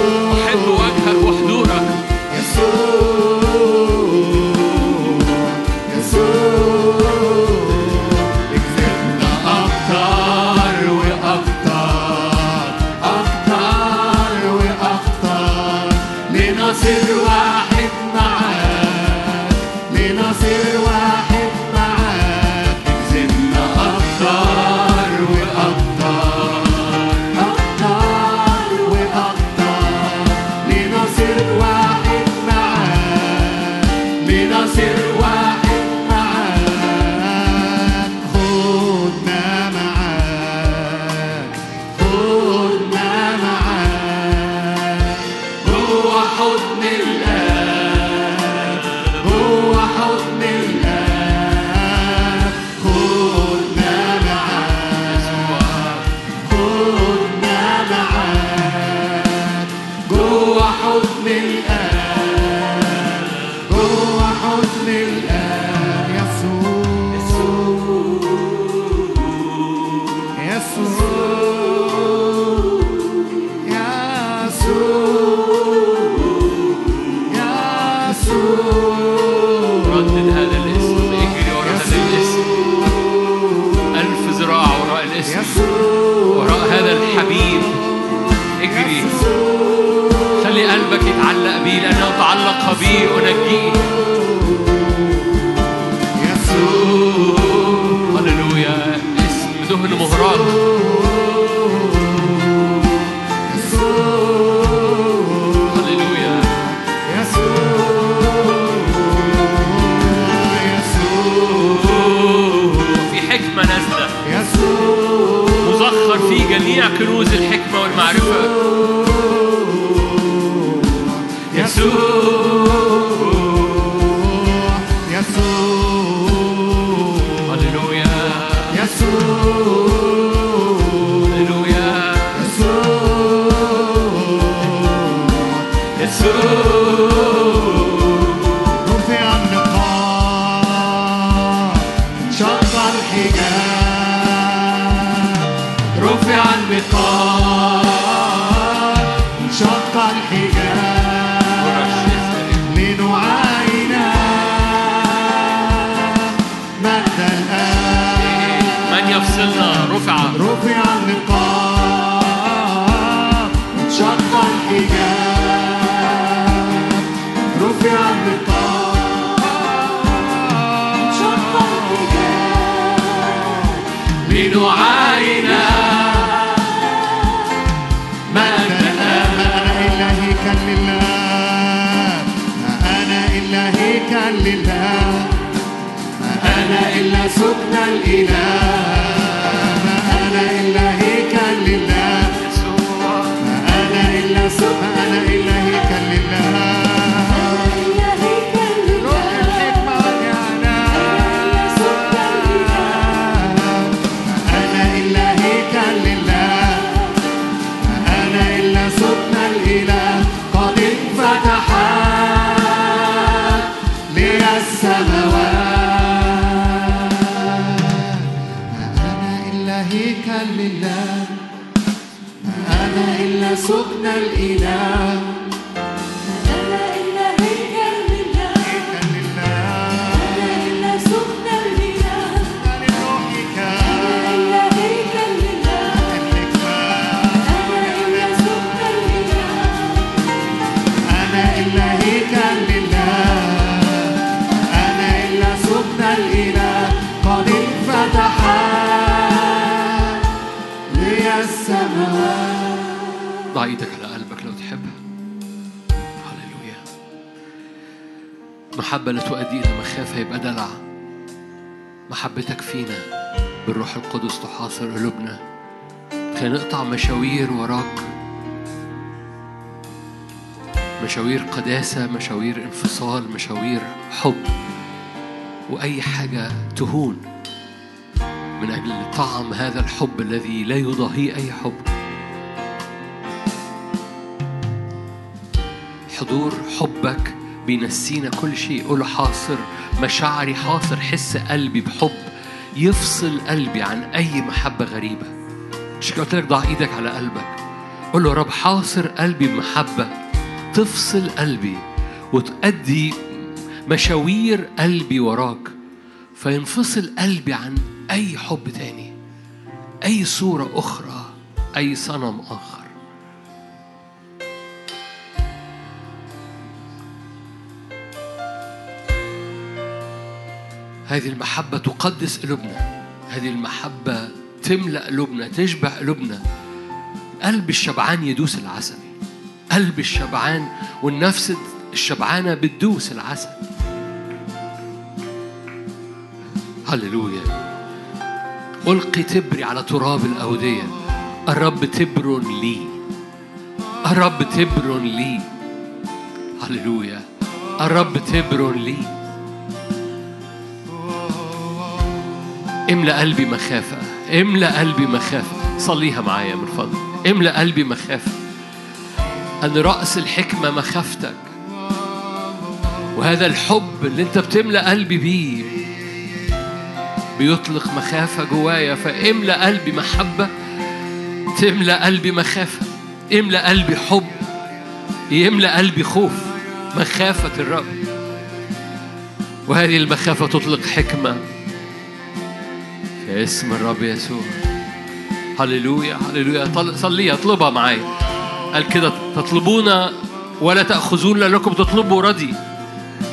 B: سكن الإله. سكن الإله.
A: محبة لا تؤدي إلى مخافة يبقى دلع. محبتك فينا بالروح القدس تحاصر قلوبنا. كي نقطع مشاوير وراك. مشاوير قداسة مشاوير انفصال مشاوير حب. وأي حاجة تهون من أجل طعم هذا الحب الذي لا يضاهيه أي حب. حضور حبك بينسينا كل شيء. قول له حاصر مشاعري حاصر. حس قلبي بحب. يفصل قلبي عن أي محبة غريبة. مش قلت لك ضع إيدك على قلبك. قول له يا رب حاصر قلبي بمحبة. تفصل قلبي وتأدي مشاوير قلبي وراك. فينفصل قلبي عن أي حب تاني. أي صورة أخرى أي صنم آخر. هذه المحبة تقدس قلوبنا. هذه المحبة تملأ قلوبنا تشبع قلوبنا. قلب الشبعان يدوس العسل. قلب الشبعان والنفس الشبعانة بتدوس العسل. هللويا. ألقي تبري على تراب الأودية. الرب تبر لي. الرب تبر لي. هللويا. الرب تبر لي. املأ قلبي مخافة املأ قلبي مخافة. صليها معايا من فضلك املأ قلبي مخافة. أن رأس الحكمة مخافتك. وهذا الحب اللي أنت بتملأ قلبي بيه بيطلق مخافة جوايا. فاملأ قلبي محبة تملأ قلبي مخافة. املأ قلبي حب. يملأ قلبي خوف. مخافة الرب. وهذه المخافة تطلق حكمة. اسم الرب يسوع. هللويا هللويا. صليها اطلبها معايا. قال كده تطلبون ولا تأخذون لأنكم تطلبوا رديا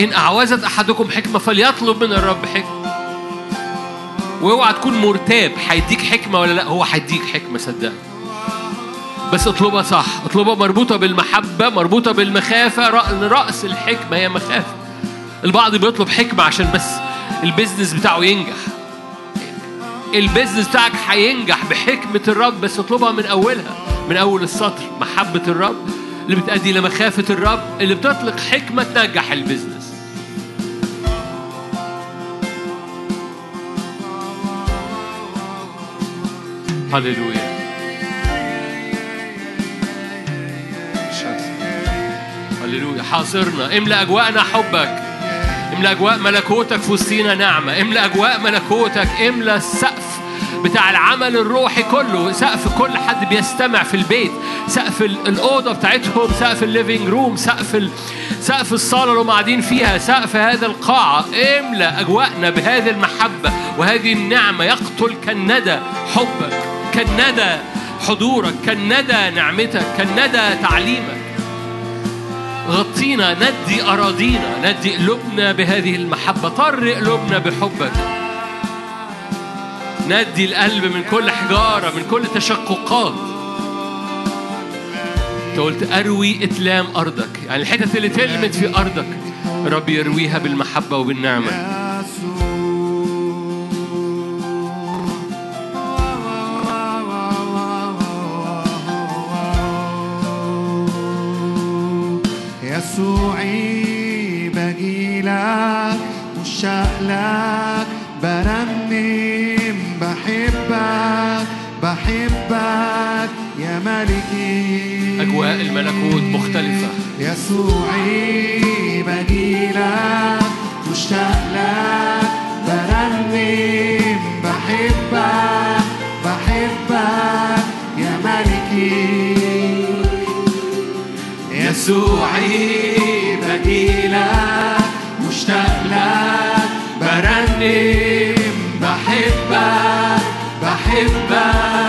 A: إن أعوزت أحدكم حكمة فليطلب من الرب حكمة. وأوعى تكون مرتاب هيديك حكمة ولا لأ؟ هو هيديك حكمة صدقني. بس اطلبها صح. اطلبها مربوطة بالمحبة مربوطة بالمخافة. رأ- رأس الحكمة هي مخافة. البعض بيطلب حكمة عشان بس ال business بتاعه ينجح. ال business بتاعك هينجح بحكمة الرب بس اطلبها من أولها من أول السطر محبة الرب اللي بتأدي لمخافة الرب اللي بتطلق حكمة تنجح البيزنس. هللويا. هللويا. حاصرنا. املأ أجواءنا حبك. املأ أجواء ملكوتك في وسطينا نعمة. املأ أجواء ملكوتك املأ السقف بتاع العمل الروحي كله. سقف كل حد بيستمع في البيت. سقف ال- الأوضة بتاعتهم سقف ال living room سقف ال... سقف الصالة اللي هم قاعدين فيها سقف هذا القاعة. املأ أجواءنا بهذه المحبة وهذه النعمة. يقتل كالندى حبك كالندى حضورك كالندى نعمتك كالندى تعليمك. غطينا ندي أراضينا ندي قلوبنا بهذه المحبة. طري قلوبنا بحبك. ندي القلب من كل حجارة من كل تشققات. انت قلت أروي إتلام أرضك. يعني الحتت اللي تلمت في أرضك رب يرويها بالمحبة وبالنعمة.
B: بجيلك مشتاق لك. برنم بحبك بحبك يا ملكي.
A: أجواء الملكوت مختلفة.
B: يسوعي بجيلك مشتاق لك. برنم بحبك بحبك يا ملكي. يسوعي بجيلك بحبك بحبك.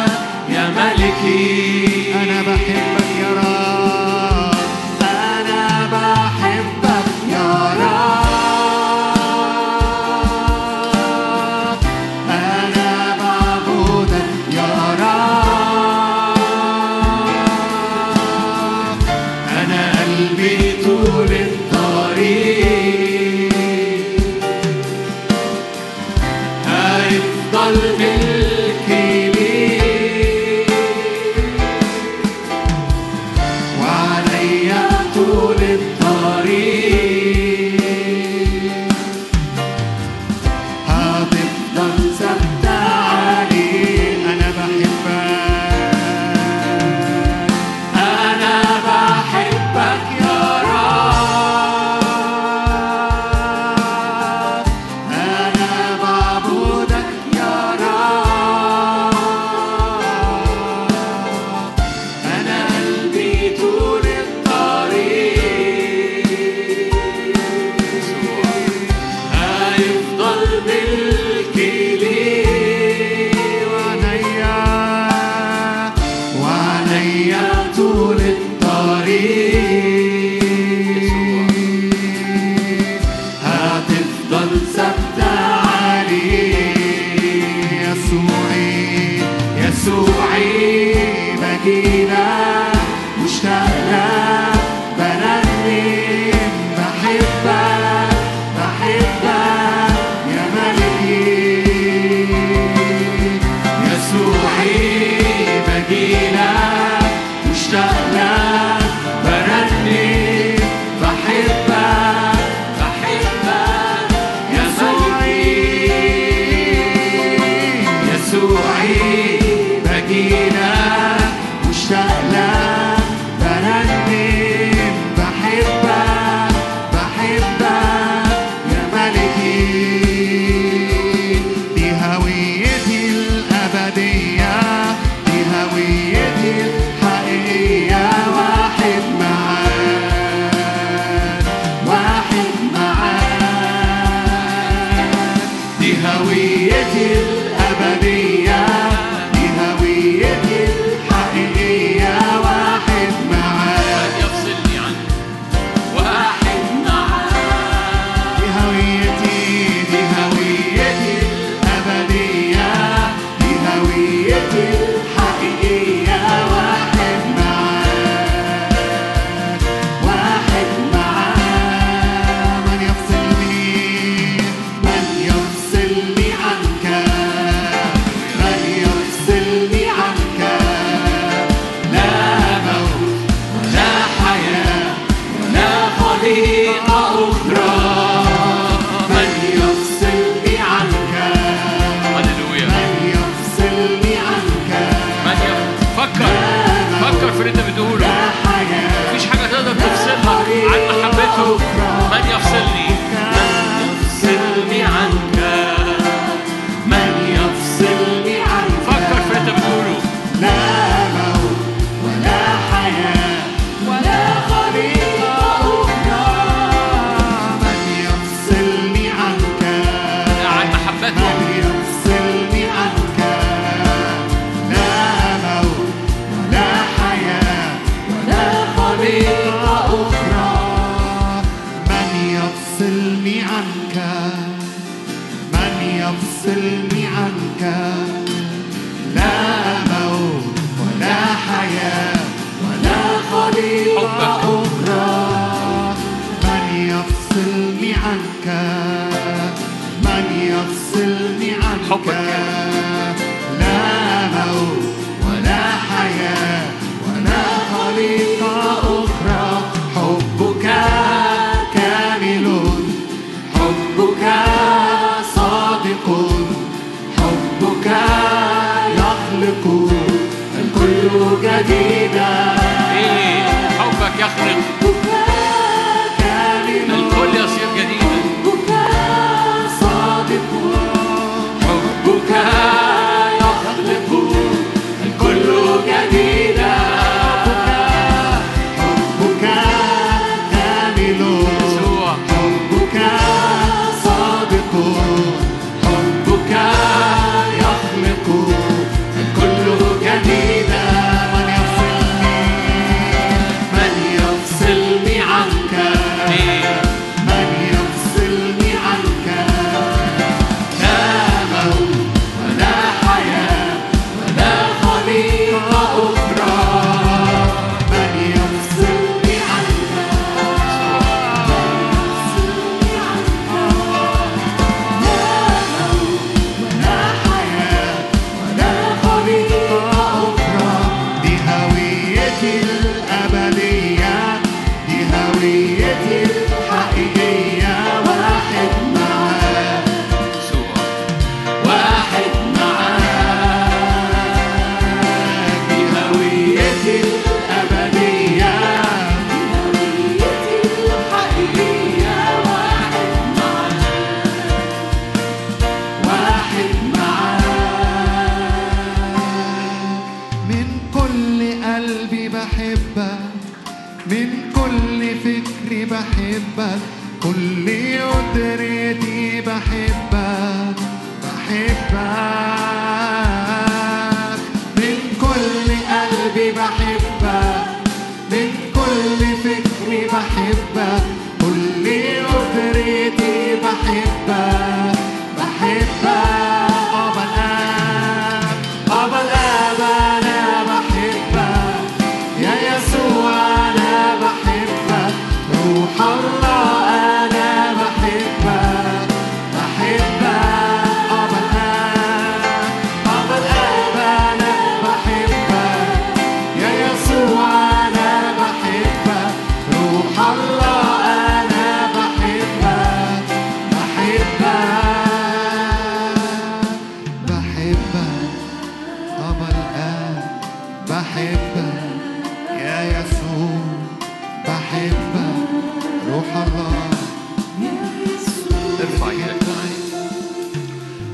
B: بحبك كل أسرتي بحبك بحبك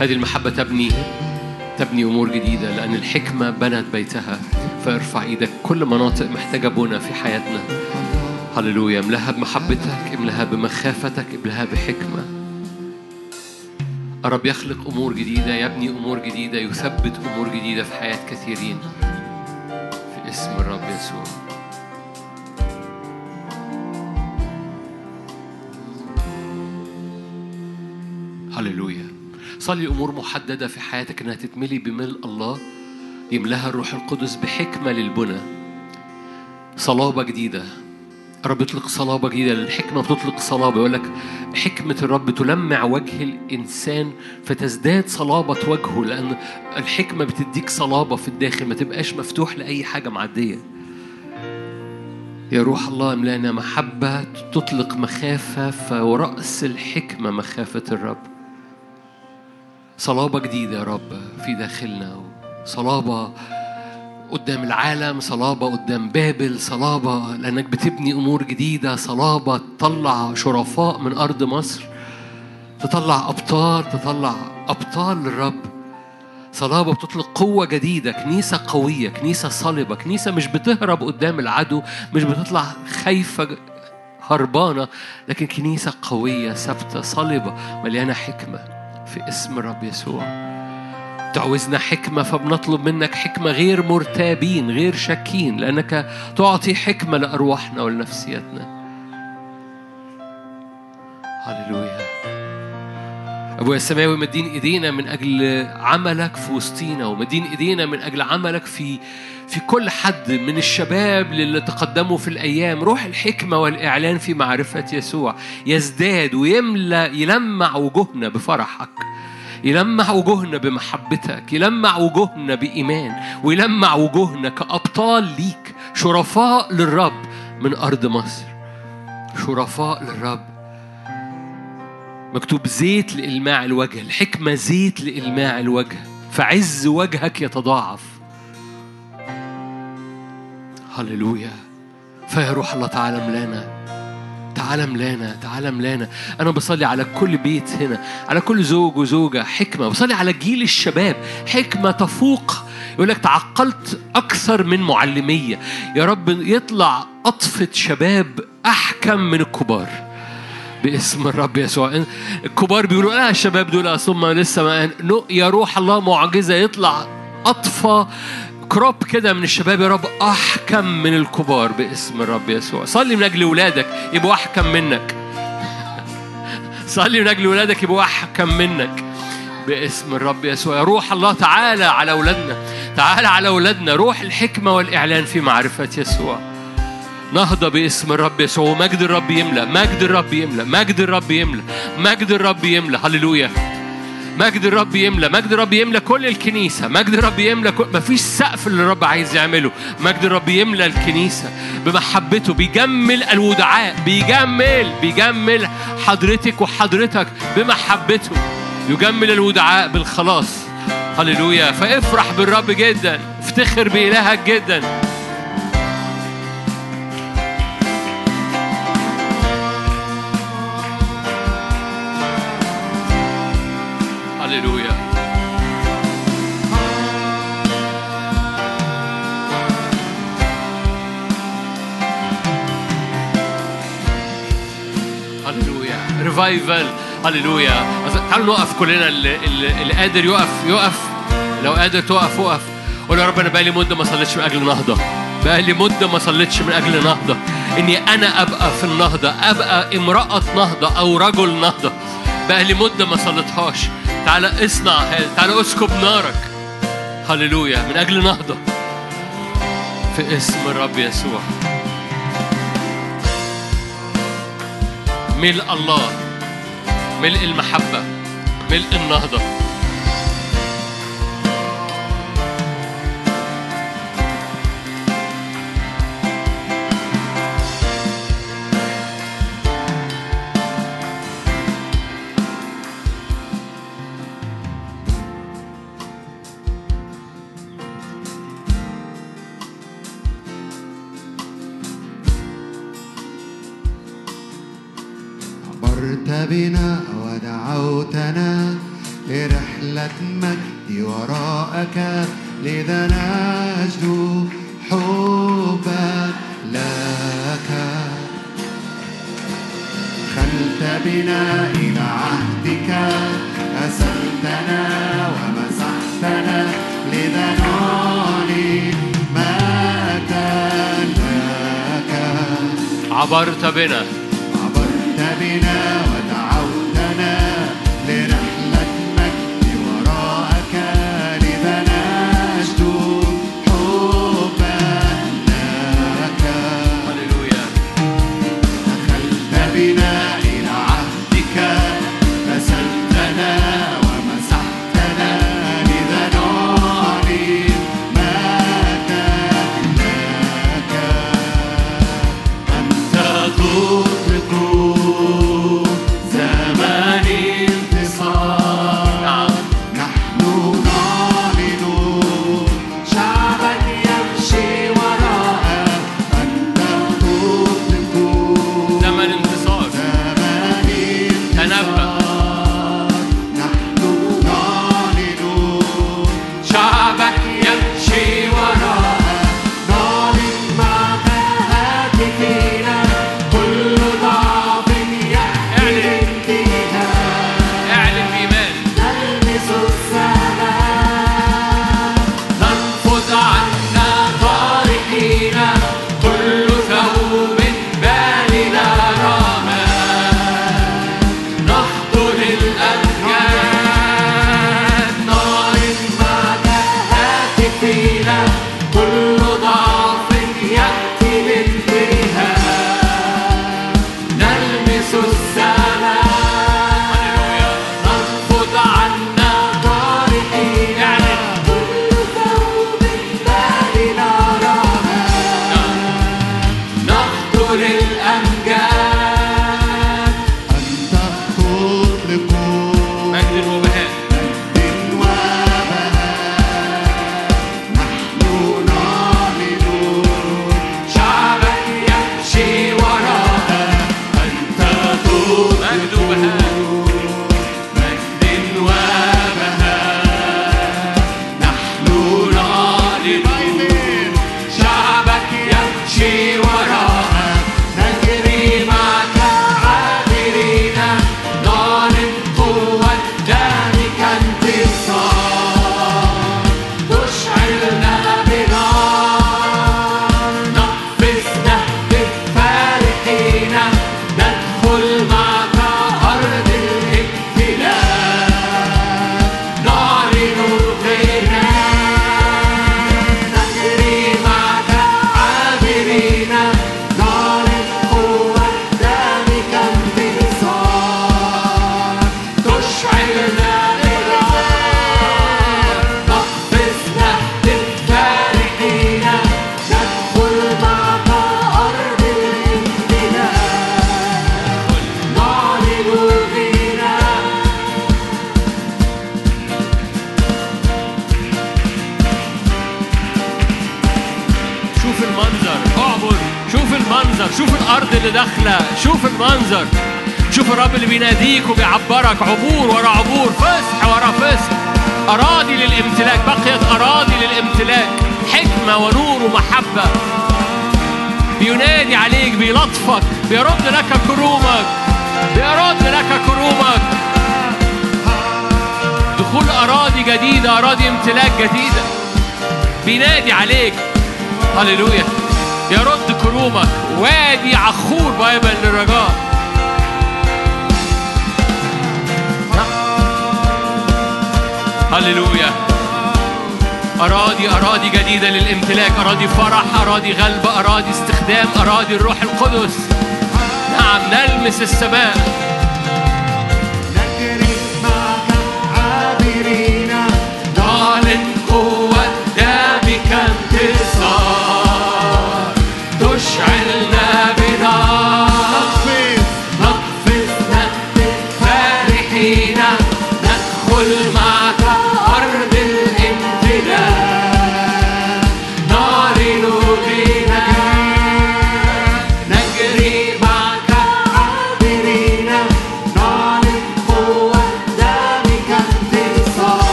A: هذه المحبة تبني تبني أمور جديدة لأن الحكمة بنت بيتها. فارفع إيدك كل مناطق محتاجة بنا في حياتنا. هللويا. املأها بمحبتك املأها بمخافتك املأها بحكمة. الرب يخلق أمور جديدة يبني أمور جديدة يثبت أمور جديدة في حياة كثيرين. في اسم الرب يسوع. صلي أمور محددة في حياتك إنها تتملي بملء الله يملاها الروح القدس بحكمة للبنى. صلابة جديدة. الرب يطلق صلابة جديدة. الحكمة بتطلق صلابة. يقول لك حكمة الرب تلمع وجه الإنسان فتزداد صلابة وجهه لأن الحكمة بتديك صلابة في الداخل ما تبقاش مفتوح لأي حاجة معدية. يا روح الله املأنا محبة تطلق مخافة فرأس الحكمة مخافة الرب. صلابة جديدة يا رب في داخلنا. صلابة قدام العالم صلابة قدام بابل صلابة لأنك بتبني أمور جديدة. صلابة تطلع شرفاء من أرض مصر تطلع أبطال تطلع أبطال للرب. صلابة بتطلق قوة جديدة كنيسة قوية كنيسة صلبة كنيسة مش بتهرب قدام العدو مش بتطلع خايفة هربانة لكن كنيسة قوية ثابتة صلبة مليانة حكمة. في اسم الرب يسوع. تعوزنا حكمة فبنطلب منك حكمة غير مرتابين غير شاكين لأنك تعطي حكمة لأرواحنا ولنفسيتنا. هللويا. أبويا السماوي مدين إيدينا من أجل عملك في وسطينا ومدين إيدينا من أجل عملك في في كل حد من الشباب اللي تقدموا في الأيام. روح الحكمة والإعلان في معرفة يسوع. يزداد ويملى يلمع وجوهنا بفرحك. يلمع وجوهنا بمحبتك. يلمع وجوهنا بإيمان. ويلمع وجوهنا كأبطال ليك. شرفاء للرب من أرض مصر. شرفاء للرب مكتوب زيت لإلماع الوجه الحكمة زيت لإلماع الوجه فعز وجهك يتضاعف. هللويا. فيا روح الله تعالى ملانا تعالى ملانا تعالى ملانا أنا بصلي على كل بيت هنا على كل زوج وزوجة حكمة. بصلي على جيل الشباب حكمة تفوق. يقول لك تعقلت أكثر من معلمية. يا رب يطلع أطفة شباب أحكم من الكبار. باسم الرب يسوع. الكبار بيقولوا لا الشباب دول ثم لسه ما يا روح الله معجزة يطلع أطفى كروب كده من الشباب. يا رب أحكم من الكبار باسم الرب يسوع. صلي من أجل ولادك يبقوا أحكم منك. *laughs* صلي من أجل ولادك يبقوا أحكم منك باسم الرب يسوع. يا روح الله تعالى على أولادنا. تعالى على أولادنا. روح الحكمة والإعلان في معرفة يسوع. نهضة باسم الرب يسوع. ومجد الرب يملى مجد الرب يملى مجد الرب يملى مجد الرب يملى هللويا. مجد الرب يملى مجد الرب يملى كل الكنيسة. مجد الرب يملى كل... مفيش سقف اللي الرب عايز يعمله. مجد الرب يملى الكنيسة بمحبته. بيجمل الودعاء. بيجمل. بيجمل حضرتك وحضرتك بمحبته. يجمل الودعاء بالخلاص. هللويا. فافرح بالرب جدا. افتخر بإلهك جدا. ريفايفل هللويا تعالوا نقف كلنا. اللي, اللي, قادر يقف يقف لو قادر تقف وقف. قول يا رب أنا بقالي مدة ما صليتش من أجل نهضه بقالي مدة ما صليتش من أجل نهضه إني أنا أبقى في النهضة أبقى امرأة نهضة أو رجل نهضة. بقالي مدة ما صليتهاش. تعالى اصنع تعالى اسكب نارك. هللويا من أجل نهضه في اسم الرب يسوع. ملء الله. ملء المحبة ملء
B: النهضة. لذا نجدو حبا لك. خلت بنا إلى عهدك أسلتنا ومسحتنا. لذا نعلن مجدا لك
A: عبرت بنا. شوف المنظر. اعبر شوف المنظر. شوف الأرض اللي داخلة. شوف المنظر. شوف الرب اللي بيناديك وبيعبرك. عبور ورا عبور. فسح ورا فسح. أراضي للامتلاك. بقيت أراضي للامتلاك. حكمة ونور ومحبة. بينادي عليك بيلطفك. بيرد لك كرومك. بيرد لك كرومك. دخول أراضي جديدة أراضي امتلاك جديدة. بينادي عليك. هللويا. يرد كرومك وادي عخور بابا للرجاء. هللويا. أراضي أراضي جديدة للامتلاك. أراضي فرح أراضي غلبة أراضي استخدام أراضي الروح القدس. نعم نلمس السماء.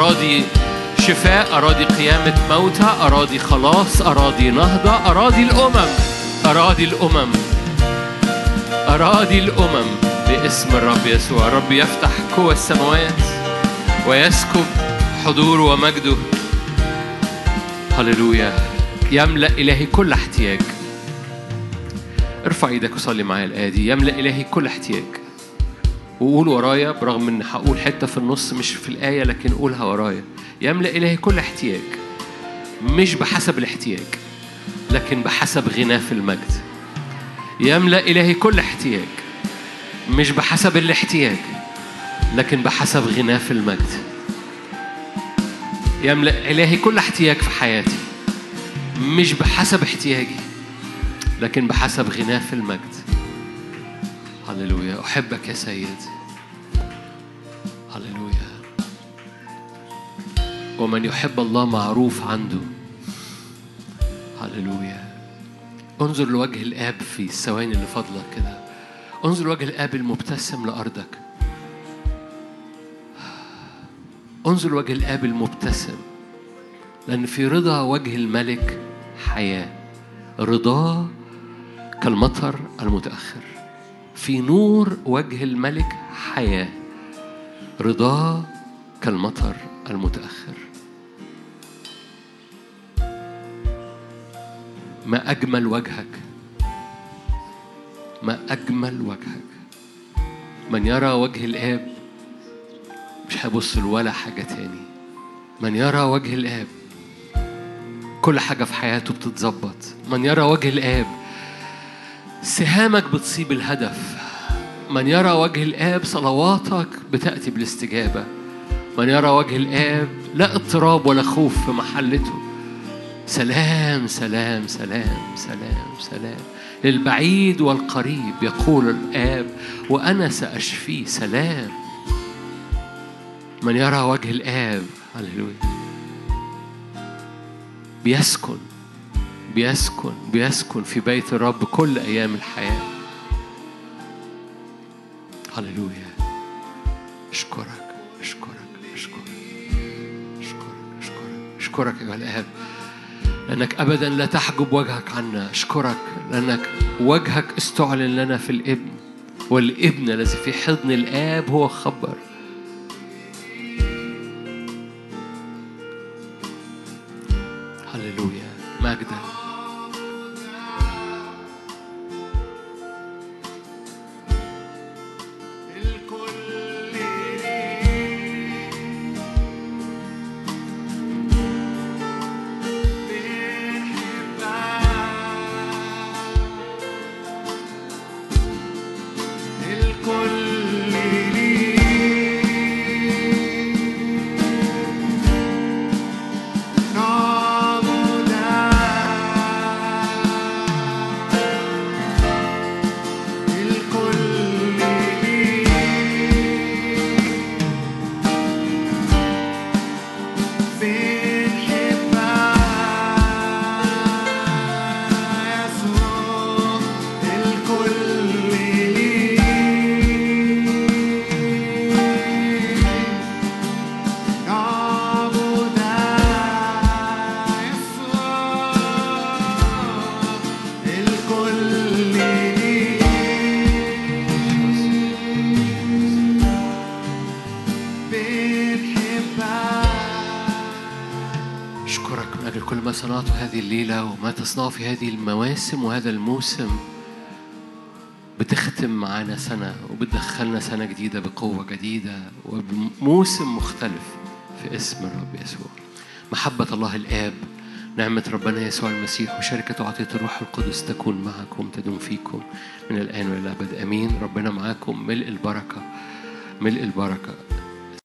A: أراضي شفاء أراضي قيامة موتى أراضي خلاص أراضي نهضة أراضي الأمم. أراضي الأمم. أراضي الأمم باسم الرب يسوع. الرب يفتح قوى السماوات ويسكب حضوره ومجده. هللويا. يملأ إلهي كل احتياج. ارفع إيدك وصلي معايا الآية دي. يملأ إلهي كل احتياج. وقول ورايا برغم إن هقول حتة في النص مش في الآية لكن قولها ورايا. يملأ إلهي كل احتياج مش بحسب الاحتياج لكن بحسب غناه في المجد. يملأ إلهي كل احتياج مش بحسب الاحتياج لكن بحسب غناه في المجد. يملأ إلهي كل احتياج في حياتي مش بحسب احتياجي لكن بحسب غناه في المجد. هللويا أحبك يا سيد. هللويا ومن يحب الله معروف عنده. هللويا انظر لوجه الآب في الثواني اللي فاضلة كده. انظر لوجه الآب المبتسم لأرضك. انظر لوجه الآب المبتسم. لأن في رضا وجه الملك حياة. رضاه كالمطر المتأخر. في نور وجه الملك حياة. رضاه كالمطر المتأخر. ما أجمل وجهك؟ ما أجمل وجهك؟ من يرى وجه الآب مش هيبص لولا حاجة تاني. من يرى وجه الآب كل حاجة في حياته بتتظبط. من يرى وجه الآب سهامك بتصيب الهدف. من يرى وجه الآب صلواتك بتأتي بالاستجابة. من يرى وجه الآب لا اضطراب ولا خوف في محلته. سلام سلام سلام سلام سلام. للبعيد والقريب يقول الآب وأنا سأشفيه سلام. من يرى وجه الآب هللويا. بيسكن. بيسكن بيسكن في بيت الرب كل أيام الحياة. هللويا. أشكرك أشكرك أشكرك أشكرك أشكرك أيها الآب. لأنك أبدا لا تحجب وجهك عنا. أشكرك لأنك وجهك استعلن لنا في الابن والابن الذي في حضن الآب هو خبر. تصنعه في هذه المواسم وهذا الموسم بتختم معانا سنة وبتدخلنا سنة جديدة بقوة جديدة وبموسم مختلف في اسم الرب يسوع. محبة الله الآب نعمة ربنا يسوع المسيح وشركة وعطية الروح القدس تكون معكم تدوم فيكم من الآن وإلى الأبد. آمين. ربنا معاكم. ملء البركة. ملء البركة.